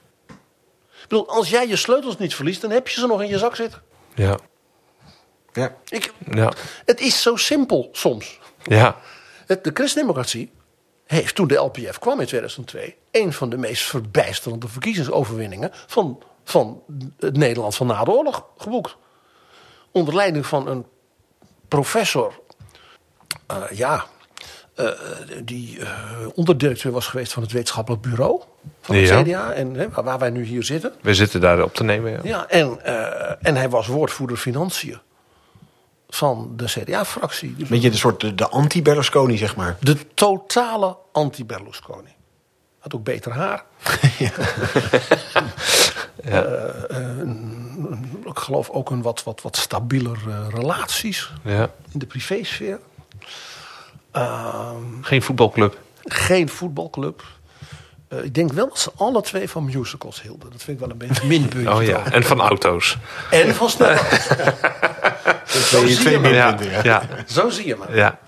Speaker 3: Ik bedoel, als jij je sleutels niet verliest, dan heb je ze nog in je zak zitten.
Speaker 2: Ja.
Speaker 1: Ja.
Speaker 3: Ik,
Speaker 2: Ja.
Speaker 3: het is zo simpel soms.
Speaker 2: Ja.
Speaker 3: Het- De christendemocratie heeft toen de LPF kwam in 2002... een van de meest verbijsterende verkiezingsoverwinningen... van, van het Nederland van na de oorlog geboekt. Onder leiding van een professor... eh, ja, eh, die eh, onderdirecteur was geweest van het wetenschappelijk bureau... van het
Speaker 2: Ja.
Speaker 3: CDA, en, hè, waar, wij nu hier zitten.
Speaker 2: We zitten daar op te nemen. Ja.
Speaker 3: Ja, en, eh, en hij was woordvoerder financiën van de CDA-fractie. Dus
Speaker 1: Beetje de soort de, de anti-Berlusconi, zeg maar.
Speaker 3: de totale anti-Berlusconi. Had ook beter haar. Eh, een- ik geloof ook een wat, wat, wat stabieler eh, relaties
Speaker 2: Ja.
Speaker 3: in de privésfeer. Ehm,
Speaker 2: Geen voetbalclub.
Speaker 3: geen voetbalclub. Eh, ik denk wel dat ze alle twee van musicals hielden. Dat vind ik wel een beetje minpuntje.
Speaker 2: Oh ja. En van auto's.
Speaker 3: En van snel. Zo
Speaker 1: Twee-
Speaker 3: zie
Speaker 1: twee
Speaker 3: je maar.
Speaker 2: Ja.
Speaker 1: minpunten, ja.
Speaker 2: Ja.
Speaker 3: Zo zie je maar.
Speaker 2: Ja.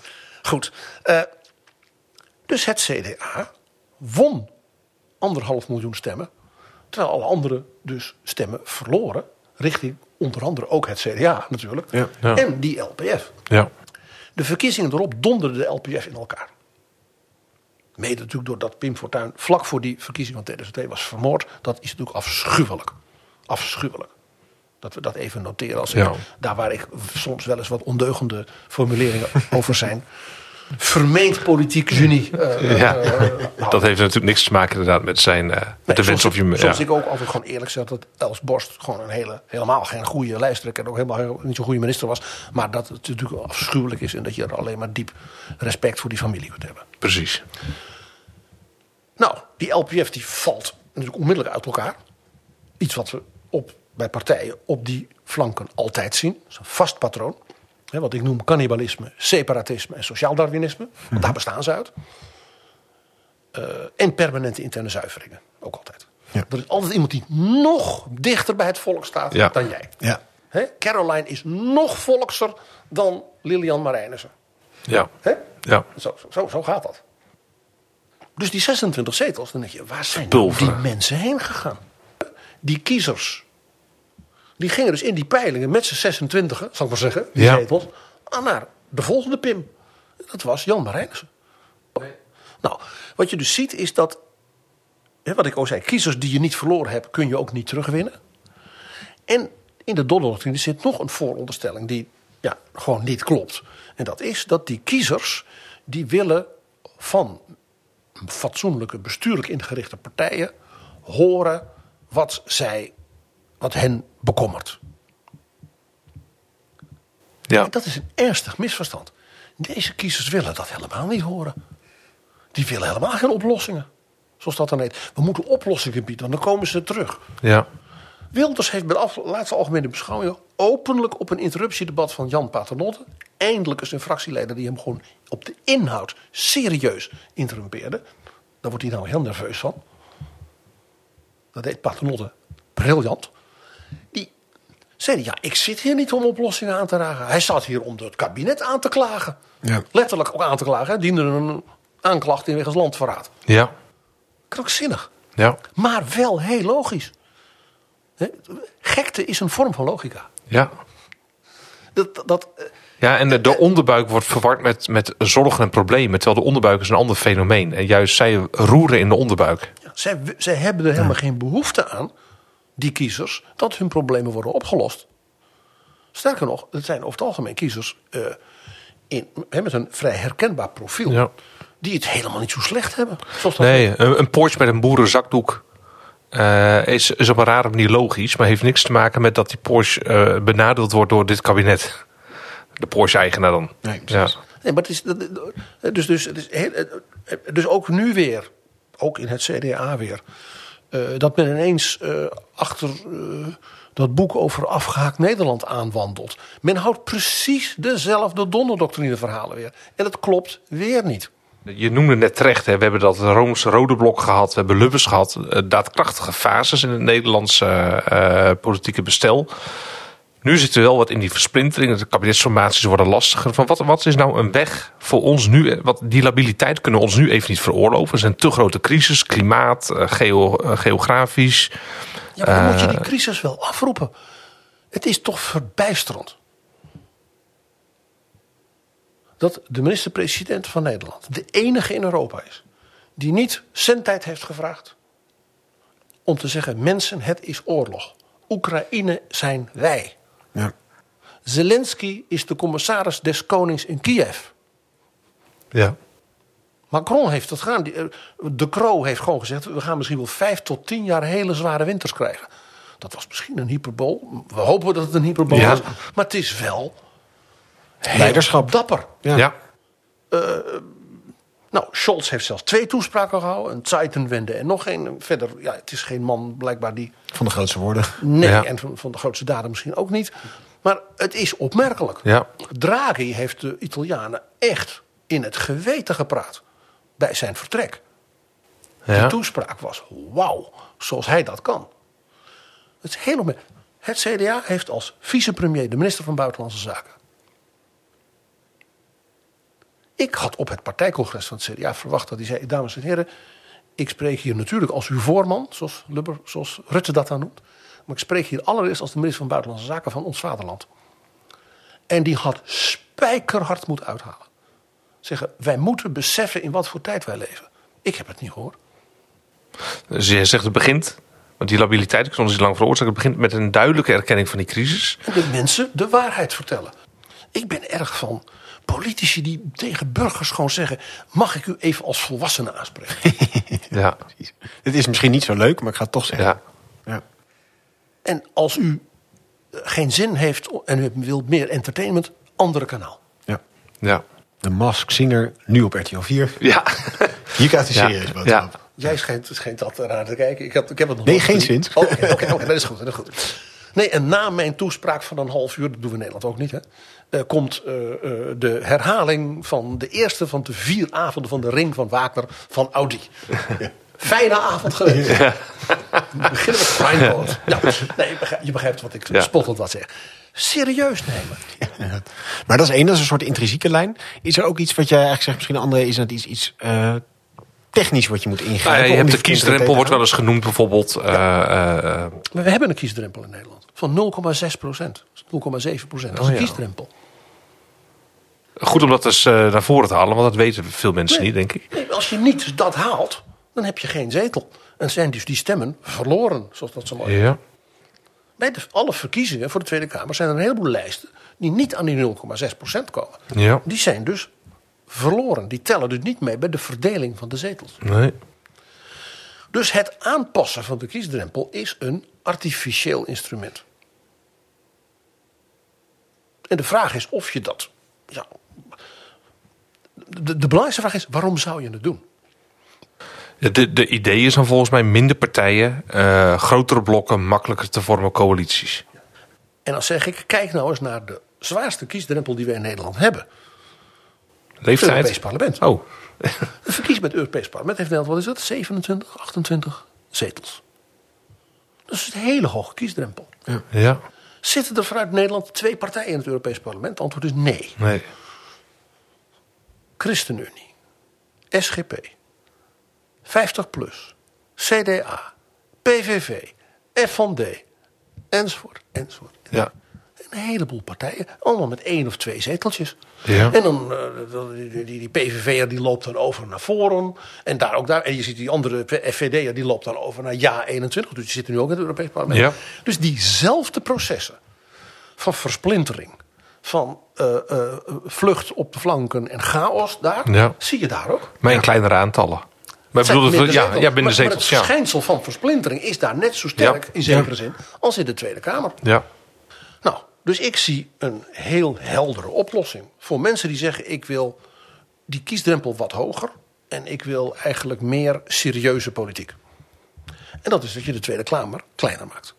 Speaker 3: Goed. eh, dus het CDA won anderhalf miljoen stemmen. Terwijl alle anderen dus stemmen verloren. Richting onder andere ook het CDA natuurlijk.
Speaker 1: Ja.
Speaker 2: Ja.
Speaker 3: En die LPF.
Speaker 2: Ja.
Speaker 3: De verkiezingen erop donderden de LPF in elkaar. Mede natuurlijk doordat Pim Fortuyn vlak voor die verkiezing van 2002 was vermoord. Dat is natuurlijk afschuwelijk. Afschuwelijk. Dat we dat even noteren. Als
Speaker 2: Ja.
Speaker 3: Daar waar ik soms wel eens wat ondeugende formuleringen over zijn. Vermeend politiek genie. eh,
Speaker 2: Ja,
Speaker 3: eh, nou,
Speaker 2: dat heeft natuurlijk niks te maken inderdaad met zijn eh, met de wens of je...
Speaker 3: soms
Speaker 2: ja.
Speaker 3: ik ook altijd gewoon eerlijk zeg dat Els Borst gewoon een hele, helemaal geen goede lijsttrekker en ook helemaal niet zo'n goede minister was. Maar dat het natuurlijk afschuwelijk is en dat je er alleen maar diep respect voor die familie kunt hebben.
Speaker 2: Precies.
Speaker 3: Nou, die LPF die valt natuurlijk onmiddellijk uit elkaar. Iets wat we op, bij partijen op die flanken altijd zien. Dat is een vast patroon. Hè, wat ik noem cannibalisme, separatisme en sociaal darwinisme. Want daar bestaan ze uit. Eh, en permanente interne zuiveringen. Ook altijd.
Speaker 1: Ja.
Speaker 3: Er is altijd iemand die nog dichter bij het volk staat
Speaker 2: Ja.
Speaker 3: dan jij.
Speaker 1: Ja.
Speaker 3: Hè, Caroline is nog volkser dan Lilian Marijnissen.
Speaker 2: Ja.
Speaker 3: Hè?
Speaker 2: Ja.
Speaker 3: Zo, zo, zo gaat dat. Dus die 26 zetels, dan denk je, waar zijn die mensen heen gegaan? Die kiezers, die gingen dus in die peilingen met z'n 26, zal ik maar zeggen, die
Speaker 2: Ja.
Speaker 3: zetels, aan naar de volgende Pim. Dat was Jan Marijnissen. Nou, wat je dus ziet is dat, hè, wat ik al zei, kiezers die je niet verloren hebt, kun je ook niet terugwinnen. En in de Donald-doctrine zit nog een vooronderstelling die ja, gewoon niet klopt. En dat is dat die kiezers, die willen van fatsoenlijke, bestuurlijk ingerichte partijen horen wat zij, wat hen bekommert.
Speaker 2: Ja.
Speaker 3: En dat is een ernstig misverstand. Deze kiezers willen dat helemaal niet horen. Die willen helemaal geen oplossingen. Zoals dat dan heet. We moeten oplossingen bieden, dan komen ze terug.
Speaker 2: Ja.
Speaker 3: Wilders heeft bij de af- laatste algemene beschouwing openlijk op een interruptiedebat van Jan Paternotte, eindelijk eens een fractieleider die hem gewoon op de inhoud serieus interrumpeerde. Daar wordt hij nou heel nerveus van. Dat deed Paternotte briljant. Zei, ja, ik zit hier niet om oplossingen aan te dragen. Hij zat hier om het kabinet aan te klagen.
Speaker 1: Ja.
Speaker 3: Letterlijk ook aan te klagen. Hij diende een aanklacht in wegens landverraad.
Speaker 2: Ja.
Speaker 3: Krankzinnig.
Speaker 2: Ja.
Speaker 3: Maar wel heel logisch. Gekte is een vorm van logica.
Speaker 2: Ja.
Speaker 3: Dat, dat, eh,
Speaker 2: Ja, en de, de onderbuik wordt verward met, met zorgen en problemen. Terwijl de onderbuik is een ander fenomeen. En juist zij roeren in de onderbuik.
Speaker 3: ja, zij, zij hebben er helemaal geen behoefte aan, die kiezers, dat hun problemen worden opgelost. Sterker nog, het zijn over het algemeen kiezers eh, in, hè, met een vrij herkenbaar profiel.
Speaker 2: Ja.
Speaker 3: Die het helemaal niet zo slecht hebben. Zoals dat
Speaker 2: Nee, een, een Porsche met een boerenzakdoek eh, is, is op een rare manier logisch. Maar heeft niks te maken met dat die Porsche eh, benadeeld wordt door dit kabinet. De Porsche-eigenaar dan.
Speaker 1: Nee,
Speaker 2: ja.
Speaker 3: Nee, maar het is. Dus, dus, het is heel- dus ook nu weer, ook in het CDA weer, dat men ineens eh, achter eh, dat boek over afgehaakt Nederland aanwandelt. Men houdt precies dezelfde donderdoctrine verhalen weer. En het klopt weer niet.
Speaker 2: Je noemde net terecht, hè, we hebben dat Roomse rode blok gehad, we hebben Lubbers gehad. eh, daadkrachtige fases in het Nederlandse eh, eh, politieke bestel. Nu zitten we wel wat in die versplintering. De kabinetsformaties worden lastiger. Van wat, wat is nou een weg voor ons nu? eh, Wat, die labiliteit kunnen we ons nu even niet veroorloven. Er zijn te grote crisis, klimaat, eh, geo, eh, geografisch.
Speaker 3: Ja, maar dan moet je die crisis wel afroepen. Het is toch verbijsterend. Dat de minister-president van Nederland de enige in Europa is. die niet zendtijd heeft gevraagd. om te zeggen: mensen, het is oorlog. Oekraïne zijn wij.
Speaker 1: Ja.
Speaker 3: Zelensky is de commissaris des konings in Kiev.
Speaker 2: Ja.
Speaker 3: Macron heeft dat gedaan. Eh, De Croo heeft gewoon gezegd: we gaan misschien wel vijf tot tien jaar hele zware winters krijgen. Dat was misschien een hyperbool. We hopen dat het een hyperbool
Speaker 2: Ja.
Speaker 3: was. Maar het is wel
Speaker 1: Leiderschap.
Speaker 3: dapper.
Speaker 1: Ja.
Speaker 2: Ja.
Speaker 3: Nou, Scholz heeft zelfs twee toespraken gehouden. Een Zeitenwende en nog een. Verder, ja, het is geen man blijkbaar die...
Speaker 1: Van de grootste woorden.
Speaker 3: Nee,
Speaker 2: Ja.
Speaker 3: en van, van de grootste daden misschien ook niet. Maar het is opmerkelijk.
Speaker 2: Ja.
Speaker 3: Draghi heeft de Italianen echt in het geweten gepraat. Bij zijn vertrek. Die
Speaker 2: Ja.
Speaker 3: toespraak was wauw, zoals hij dat kan. Het is heel opmerkelijk. Het CDA heeft als vicepremier de minister van Buitenlandse Zaken. Ik had op het partijcongres van het CDA verwacht dat hij zei: Dames en heren, ik spreek hier natuurlijk als uw voorman, zoals, Lubber, zoals Rutte dat dan noemt. Maar ik spreek hier allereerst als de minister van Buitenlandse Zaken van ons vaderland. En die had spijkerhard moeten uithalen. Zeggen: Wij moeten beseffen in wat voor tijd wij leven. Ik heb het niet gehoord.
Speaker 2: Dus jij zegt het begint Want die labiliteit kan ons niet lang veroorzaken. Het begint met een duidelijke erkenning van die crisis.
Speaker 3: En de mensen de waarheid vertellen. Ik ben erg van politici die tegen burgers gewoon zeggen: mag ik u even als volwassene aanspreken?
Speaker 2: Ja,
Speaker 1: Precies. Dit is misschien niet zo leuk, maar ik ga het toch zeggen.
Speaker 2: ja.
Speaker 1: Ja.
Speaker 3: en als u eh, geen zin heeft en u wilt meer entertainment, andere kanaal.
Speaker 1: Ja.
Speaker 2: ja.
Speaker 1: De Mask Singer, nu op RTL 4.
Speaker 2: ja.
Speaker 1: Hier krijgt een
Speaker 2: Ja.
Speaker 1: serieus.
Speaker 2: Ja.
Speaker 3: Jij schijnt, schijnt dat raar te kijken. Ik, heb, ik heb het nog
Speaker 1: Nee, geen zin.
Speaker 3: Oh, Oké, oké, oké, dat is goed. Dat is goed. Nee, en na mijn toespraak van een half uur, dat doen we in Nederland ook niet, hè, eh, komt eh, eh, de herhaling van de eerste van de vier avonden van de Ring van Wagner van Audi. Fijne avond geweest. We beginnen met Primeboat. Ja, nee, je begrijpt- je begrijpt wat ik
Speaker 2: Ja.
Speaker 3: spottend wat zeg. Serieus nemen.
Speaker 1: Ja. Maar dat is één, dat is een soort intrinsieke lijn. Is er ook iets wat jij eigenlijk zegt, misschien een andere, is dat iets, iets eh, technisch wat je moet ingrijpen?
Speaker 2: Nou ja, je hebt de kiesdrempel, wordt wel eens genoemd bijvoorbeeld. eh, eh, eh,
Speaker 3: we hebben een kiesdrempel in Nederland van 0,6 procent. 0,7 procent. Dat is
Speaker 2: Oh,
Speaker 3: een
Speaker 2: ja.
Speaker 3: kiesdrempel.
Speaker 2: Goed om dat eens eh, naar voren te halen, want dat weten veel mensen niet, denk ik.
Speaker 3: Nee, als je niet dat haalt, dan heb je geen zetel. En zijn dus die stemmen verloren, zoals dat zo mooi
Speaker 2: Ja.
Speaker 3: Bij de, alle verkiezingen voor de Tweede Kamer zijn er een heleboel lijsten die niet aan die 0,6% komen.
Speaker 2: Ja.
Speaker 3: Die zijn dus verloren. Die tellen dus niet mee bij de verdeling van de zetels.
Speaker 2: Nee.
Speaker 3: Dus het aanpassen van de kiesdrempel is een artificieel instrument. En de vraag is of je dat. Ja, de, de belangrijkste vraag is: waarom zou je het doen?
Speaker 2: De, de idee is dan volgens mij minder partijen, eh, grotere blokken, makkelijker te vormen coalities.
Speaker 3: En dan zeg ik: kijk nou eens naar de zwaarste kiesdrempel die we in Nederland hebben. Het
Speaker 2: Leeftijd?
Speaker 3: Europees Parlement.
Speaker 2: Oh,
Speaker 3: De verkiezing met het Europees Parlement heeft Nederland, wat is dat? 27, 28 zetels. Dat is een hele hoge kiesdrempel.
Speaker 2: ja.
Speaker 3: Zitten er vanuit Nederland twee partijen in het Europees Parlement? Het antwoord is nee.
Speaker 2: Nee.
Speaker 3: ChristenUnie, SGP, 50PLUS, CDA, PVV, FVD, enzovoort, enzovoort.
Speaker 2: Ja.
Speaker 3: Een heleboel partijen, allemaal met één of twee zeteltjes.
Speaker 2: Ja.
Speaker 3: En dan, eh, die, die, die PVV'er die loopt dan over naar Forum. En daar ook daar. En je ziet die andere FVD'er die loopt dan over naar Ja 21. Dus die zitten nu ook in het Europees Parlement.
Speaker 2: Ja.
Speaker 3: Dus diezelfde processen van versplintering, van eh, eh, vlucht op de flanken en chaos daar,
Speaker 2: Ja.
Speaker 3: zie je daar ook.
Speaker 2: Maar in kleinere aantallen. Maar ik bedoel, dat, ja,
Speaker 3: zetels.
Speaker 2: ja, binnen
Speaker 3: maar,
Speaker 2: zetels.
Speaker 3: Maar het
Speaker 2: Ja.
Speaker 3: verschijnsel van versplintering is daar net zo sterk,
Speaker 2: Ja.
Speaker 3: in zekere
Speaker 1: Ja.
Speaker 3: zin, als in de Tweede Kamer.
Speaker 2: ja.
Speaker 3: Nou, dus ik zie een heel heldere oplossing. Voor mensen die zeggen: ik wil die kiesdrempel wat hoger. En ik wil eigenlijk meer serieuze politiek. En dat is dat je de Tweede Kamer kleiner maakt.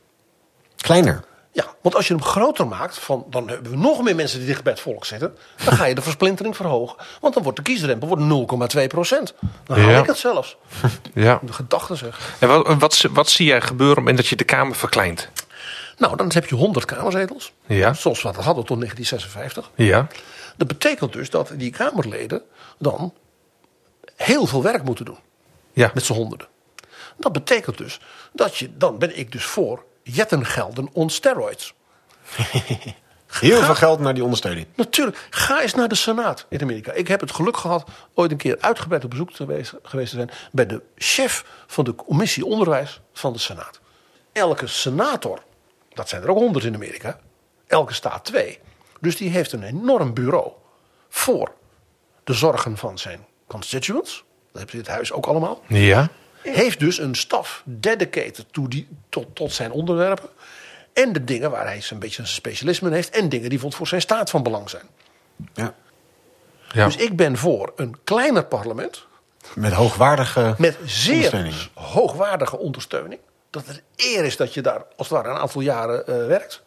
Speaker 1: Kleiner.
Speaker 3: Ja, want als je hem groter maakt, van, dan hebben we nog meer mensen die dicht bij het volk zitten. Dan ga je de versplintering verhogen. Want dan wordt de kiesdrempel wordt 0,2 procent. Dan haal
Speaker 2: Ja.
Speaker 3: ik het zelfs.
Speaker 2: ja.
Speaker 3: De gedachte zeg.
Speaker 2: En wat, wat, wat zie jij gebeuren op het moment dat je de Kamer verkleint?
Speaker 3: Nou, dan heb je 100 kamerzetels.
Speaker 2: Ja.
Speaker 3: Zoals we dat hadden tot 1956.
Speaker 2: Ja.
Speaker 3: Dat betekent dus dat die Kamerleden dan heel veel werk moeten doen.
Speaker 2: Ja.
Speaker 3: Met z'n honderden. Dat betekent dus dat je, dan ben ik dus voor jettengelden on steroids.
Speaker 1: Heel veel geld naar die ondersteuning.
Speaker 3: Natuurlijk, ga eens naar de Senaat in Amerika. Ik heb het geluk gehad ooit een keer uitgebreid op bezoek te geweest, geweest te zijn bij de chef van de commissie onderwijs van de Senaat. Elke senator, dat zijn er ook honderd in Amerika, elke staat twee. Dus die heeft een enorm bureau voor de zorgen van zijn constituents. Dat hebben ze in het huis ook allemaal.
Speaker 2: Ja.
Speaker 3: Heeft dus een staf dedicated to die, tot, tot zijn onderwerpen. En de dingen waar hij een beetje zijn specialisme in heeft. En dingen die voor zijn staat van belang zijn.
Speaker 1: Ja.
Speaker 2: ja.
Speaker 3: Dus ik ben voor een kleiner parlement.
Speaker 1: Met hoogwaardige
Speaker 3: Met zeer
Speaker 1: ondersteuning.
Speaker 3: hoogwaardige ondersteuning. Dat het eer is dat je daar als het ware een aantal jaren eh, werkt.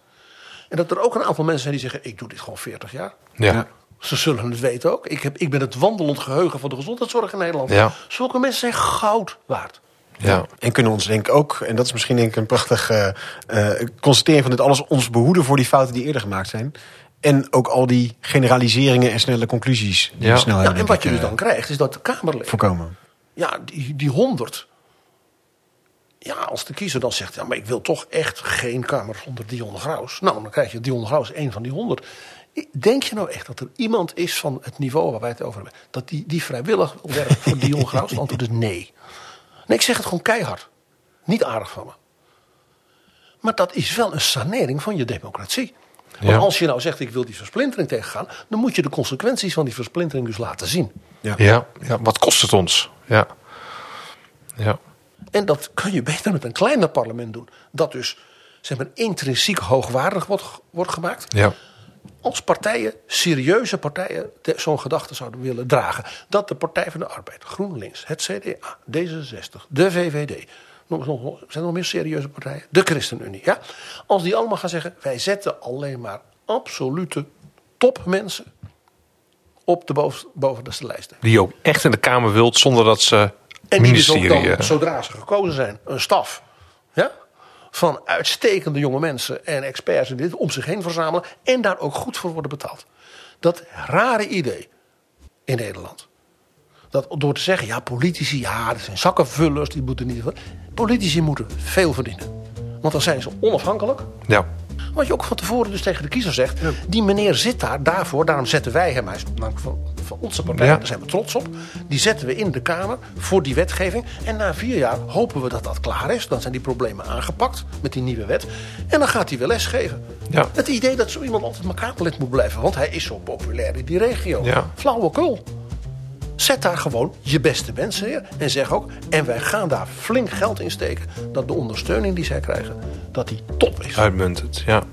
Speaker 3: En dat er ook een aantal mensen zijn die zeggen: Ik doe dit gewoon 40 jaar.
Speaker 2: ja.
Speaker 3: Ze zullen het weten ook. Ik, heb, ik ben het wandelend geheugen van de gezondheidszorg in Nederland.
Speaker 2: Ja.
Speaker 3: Zulke mensen zijn goud waard.
Speaker 2: Ja.
Speaker 1: En kunnen ons denk ik ook, en dat is misschien denk ik een prachtige eh, constatering van dit alles, ons behoeden voor die fouten die eerder gemaakt zijn. En ook al die generaliseringen en snelle conclusies die
Speaker 2: Ja.
Speaker 3: en wat je dus dan
Speaker 1: eh,
Speaker 3: krijgt, is dat de Kamerleden.
Speaker 1: voorkomen.
Speaker 3: Ja, die, die 100. Ja, als de kiezer dan zegt, ja, maar ik wil toch echt geen Kamer zonder Dion Graus. Nou, dan krijg je Dion Graus één van die 100. Denk je nou echt dat er iemand is van het niveau waar wij het over hebben, dat die, die vrijwillig wil werken voor Dion Graus? Het antwoord is nee. Nee, ik zeg het gewoon keihard. Niet aardig van me. Maar dat is wel een sanering van je democratie. Want
Speaker 4: Ja.
Speaker 3: als je nou zegt, ik wil die versplintering tegengaan... dan moet je de consequenties van die versplintering dus laten zien.
Speaker 1: Ja.
Speaker 4: Ja, ja, wat kost het ons? Ja. Ja.
Speaker 3: En dat kun je beter met een kleiner parlement doen. Dat dus zeg maar, intrinsiek hoogwaardig wordt, wordt gemaakt.
Speaker 4: Ja.
Speaker 3: Als partijen, serieuze partijen, zo'n gedachte zouden willen dragen. Dat de Partij van de Arbeid, GroenLinks, het CDA, D66, de VVD. Nog, nog, nog- zijn er nog meer serieuze partijen? De ChristenUnie. Ja? Als die allemaal gaan zeggen: wij zetten alleen maar absolute topmensen op de boven, bovenste lijsten.
Speaker 4: Die je ook echt in de Kamer wilt zonder dat ze
Speaker 3: En die dus ook dan,
Speaker 4: eh,
Speaker 3: zodra ze gekozen zijn, een staf ja, van uitstekende jonge mensen en experts en dit om zich heen verzamelen en daar ook goed voor worden betaald. Dat rare idee in Nederland. Dat door te zeggen, ja, politici, ja, dat zijn zakkenvullers, die moeten niet. Politici moeten veel verdienen. Want dan zijn ze onafhankelijk.
Speaker 4: ja.
Speaker 3: Wat je ook van tevoren dus tegen de kiezer zegt. Die meneer zit daar daarvoor. Daarom zetten wij hem. Hij is namelijk van, van onze partij.
Speaker 4: Ja.
Speaker 3: Daar zijn we trots op. Die zetten we in de Kamer voor die wetgeving. En na vier jaar hopen we dat dat klaar is. Dan zijn die problemen aangepakt met die nieuwe wet. En dan gaat hij wel lesgeven.
Speaker 4: Ja.
Speaker 3: Het idee dat zo iemand altijd maar Kamerlid moet blijven. Want hij is zo populair in die regio. Flauwekul. Zet daar gewoon je beste mensen neer. En zeg ook, en wij gaan daar flink geld in steken. Dat de ondersteuning die zij krijgen, dat die top is.
Speaker 4: Uitmuntend, ja.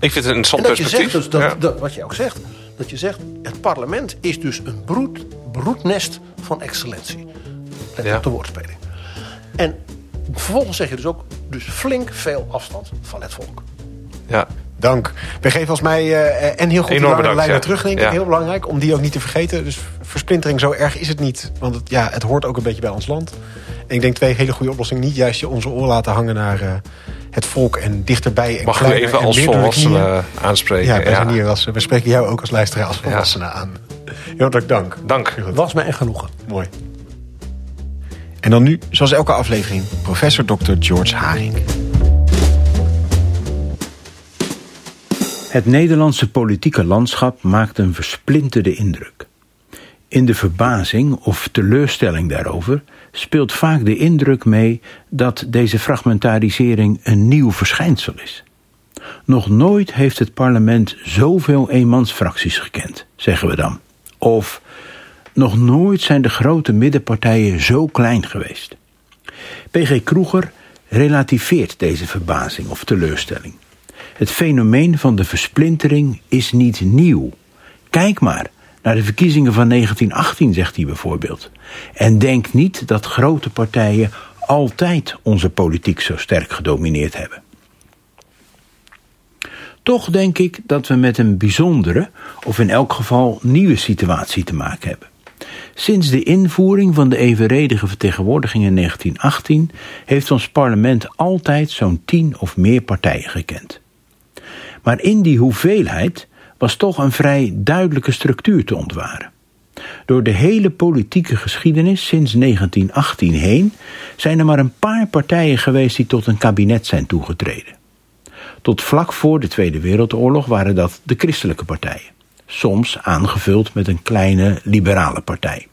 Speaker 4: Ik vind het een interessant
Speaker 3: je
Speaker 4: perspectief.
Speaker 3: dus dat,
Speaker 4: ja.
Speaker 3: dat- wat jij ook zegt, dat je zegt, het parlement is dus een broed, broednest van excellentie. Let
Speaker 4: Ja.
Speaker 3: op de woordspeling. En vervolgens zeg je dus ook, dus flink veel afstand van het volk.
Speaker 4: ja.
Speaker 1: Dank. We geven volgens mij eh, en heel goed die
Speaker 4: Enorm ja.
Speaker 1: weer terug, denk ik.
Speaker 4: Ja.
Speaker 1: Heel belangrijk om die ook niet te vergeten. Dus versplintering, zo erg is het niet. Want het, ja, het hoort ook een beetje bij ons land. En ik denk twee hele goede oplossingen. Niet juist je onze oor laten hangen naar eh, het volk en dichterbij. En
Speaker 4: Mag
Speaker 1: kleiner
Speaker 4: even
Speaker 1: en
Speaker 4: als
Speaker 1: meer door de knieën.
Speaker 4: volwassene aanspreken?
Speaker 1: Ja, zijn hier als, we spreken jou ook als luisteraar als
Speaker 4: Ja.
Speaker 1: volwassene aan. Heel hartelijk dank.
Speaker 4: Dank.
Speaker 3: Was mij een genoegen.
Speaker 1: Mooi. En dan nu, zoals elke aflevering, professor Dr. George Haring.
Speaker 5: Het Nederlandse politieke landschap maakt een versplinterde indruk. In de verbazing of teleurstelling daarover speelt vaak de indruk mee dat deze fragmentarisering een nieuw verschijnsel is. Nog nooit heeft het parlement zoveel eenmansfracties gekend, zeggen we dan. Of nog nooit zijn de grote middenpartijen zo klein geweest. PG Kroeger relativeert deze verbazing of teleurstelling. Het fenomeen van de versplintering is niet nieuw. Kijk maar naar de verkiezingen van 1918, zegt hij bijvoorbeeld. En denk niet dat grote partijen altijd onze politiek zo sterk gedomineerd hebben. Toch denk ik dat we met een bijzondere, of in elk geval nieuwe situatie te maken hebben. Sinds de invoering van de evenredige vertegenwoordiging in 1918 heeft ons parlement altijd zo'n tien of meer partijen gekend. Maar in die hoeveelheid was toch een vrij duidelijke structuur te ontwaren. Door de hele politieke geschiedenis sinds 1918 heen zijn er maar een paar partijen geweest die tot een kabinet zijn toegetreden. Tot vlak voor de Tweede Wereldoorlog waren dat de christelijke partijen, soms aangevuld met een kleine liberale partij.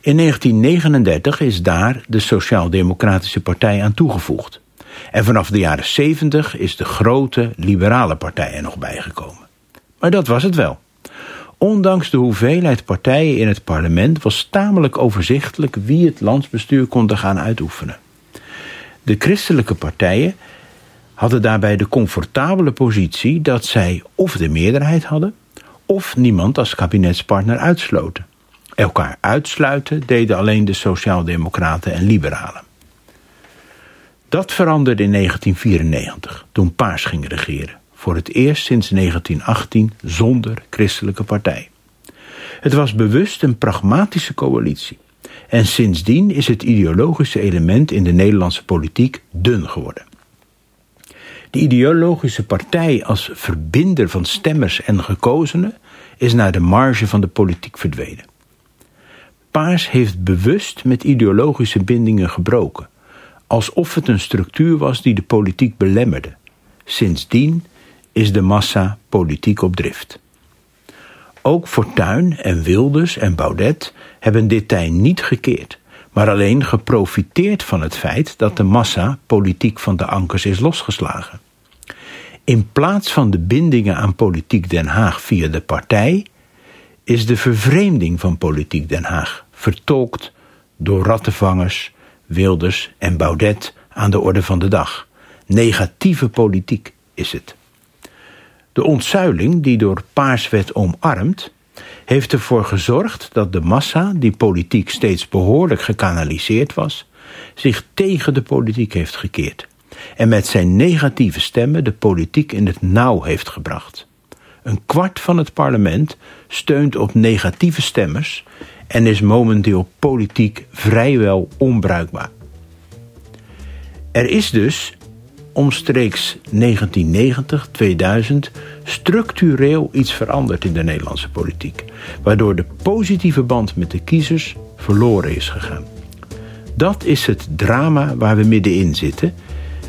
Speaker 5: In 1939 is daar de Sociaal-Democratische Partij aan toegevoegd. En vanaf de jaren 70 is de grote liberale partij er nog bijgekomen. Maar dat was het wel. Ondanks de hoeveelheid partijen in het parlement was tamelijk overzichtelijk wie het landsbestuur konden gaan uitoefenen. De christelijke partijen hadden daarbij de comfortabele positie dat zij of de meerderheid hadden, of niemand als kabinetspartner uitsloten. Elkaar uitsluiten deden alleen de Sociaaldemocraten en Liberalen. Dat veranderde in 1994, toen Paars ging regeren. Voor het eerst sinds 1918 zonder christelijke partij. Het was bewust een pragmatische coalitie. En sindsdien is het ideologische element in de Nederlandse politiek dun geworden. De ideologische partij als verbinder van stemmers en gekozenen is naar de marge van de politiek verdwenen. Paars heeft bewust met ideologische bindingen gebroken, alsof het een structuur was die de politiek belemmerde. Sindsdien is de massa politiek op drift. Ook Fortuyn en Wilders en Baudet hebben dit tij niet gekeerd, maar alleen geprofiteerd van het feit dat de massa politiek van de ankers is losgeslagen. In plaats van de bindingen aan politiek Den Haag via de partij, is de vervreemding van politiek Den Haag vertolkt door rattenvangers, Wilders en Baudet aan de orde van de dag. Negatieve politiek is het. De ontzuiling die door Paars werd omarmd, heeft ervoor gezorgd dat de massa, die politiek steeds behoorlijk gekanaliseerd was, zich tegen de politiek heeft gekeerd en met zijn negatieve stemmen de politiek in het nauw heeft gebracht. Een kwart van het parlement steunt op negatieve stemmers en is momenteel politiek vrijwel onbruikbaar. Er is dus omstreeks 1990, 2000 structureel iets veranderd in de Nederlandse politiek, waardoor de positieve band met de kiezers verloren is gegaan. Dat is het drama waar we middenin zitten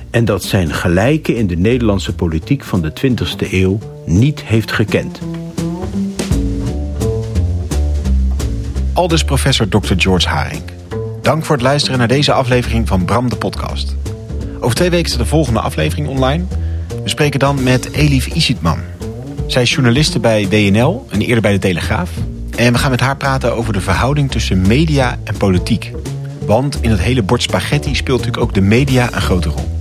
Speaker 5: en dat zijn gelijke in de Nederlandse politiek van de 20e eeuw niet heeft gekend.
Speaker 1: Aldus professor Dr. George Haring. Dank voor het luisteren naar deze aflevering van Bram de podcast. Over twee weken is de volgende aflevering online. We spreken dan met Elif Isitman. Zij is journaliste bij WNL en eerder bij de Telegraaf. En we gaan met haar praten over de verhouding tussen media en politiek. Want in het hele bord spaghetti speelt natuurlijk ook de media een grote rol.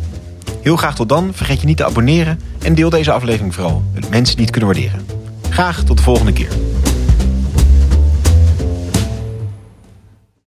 Speaker 1: Heel graag tot dan. Vergeet je niet te abonneren en deel deze aflevering vooral met mensen die het kunnen waarderen. Graag tot de volgende keer.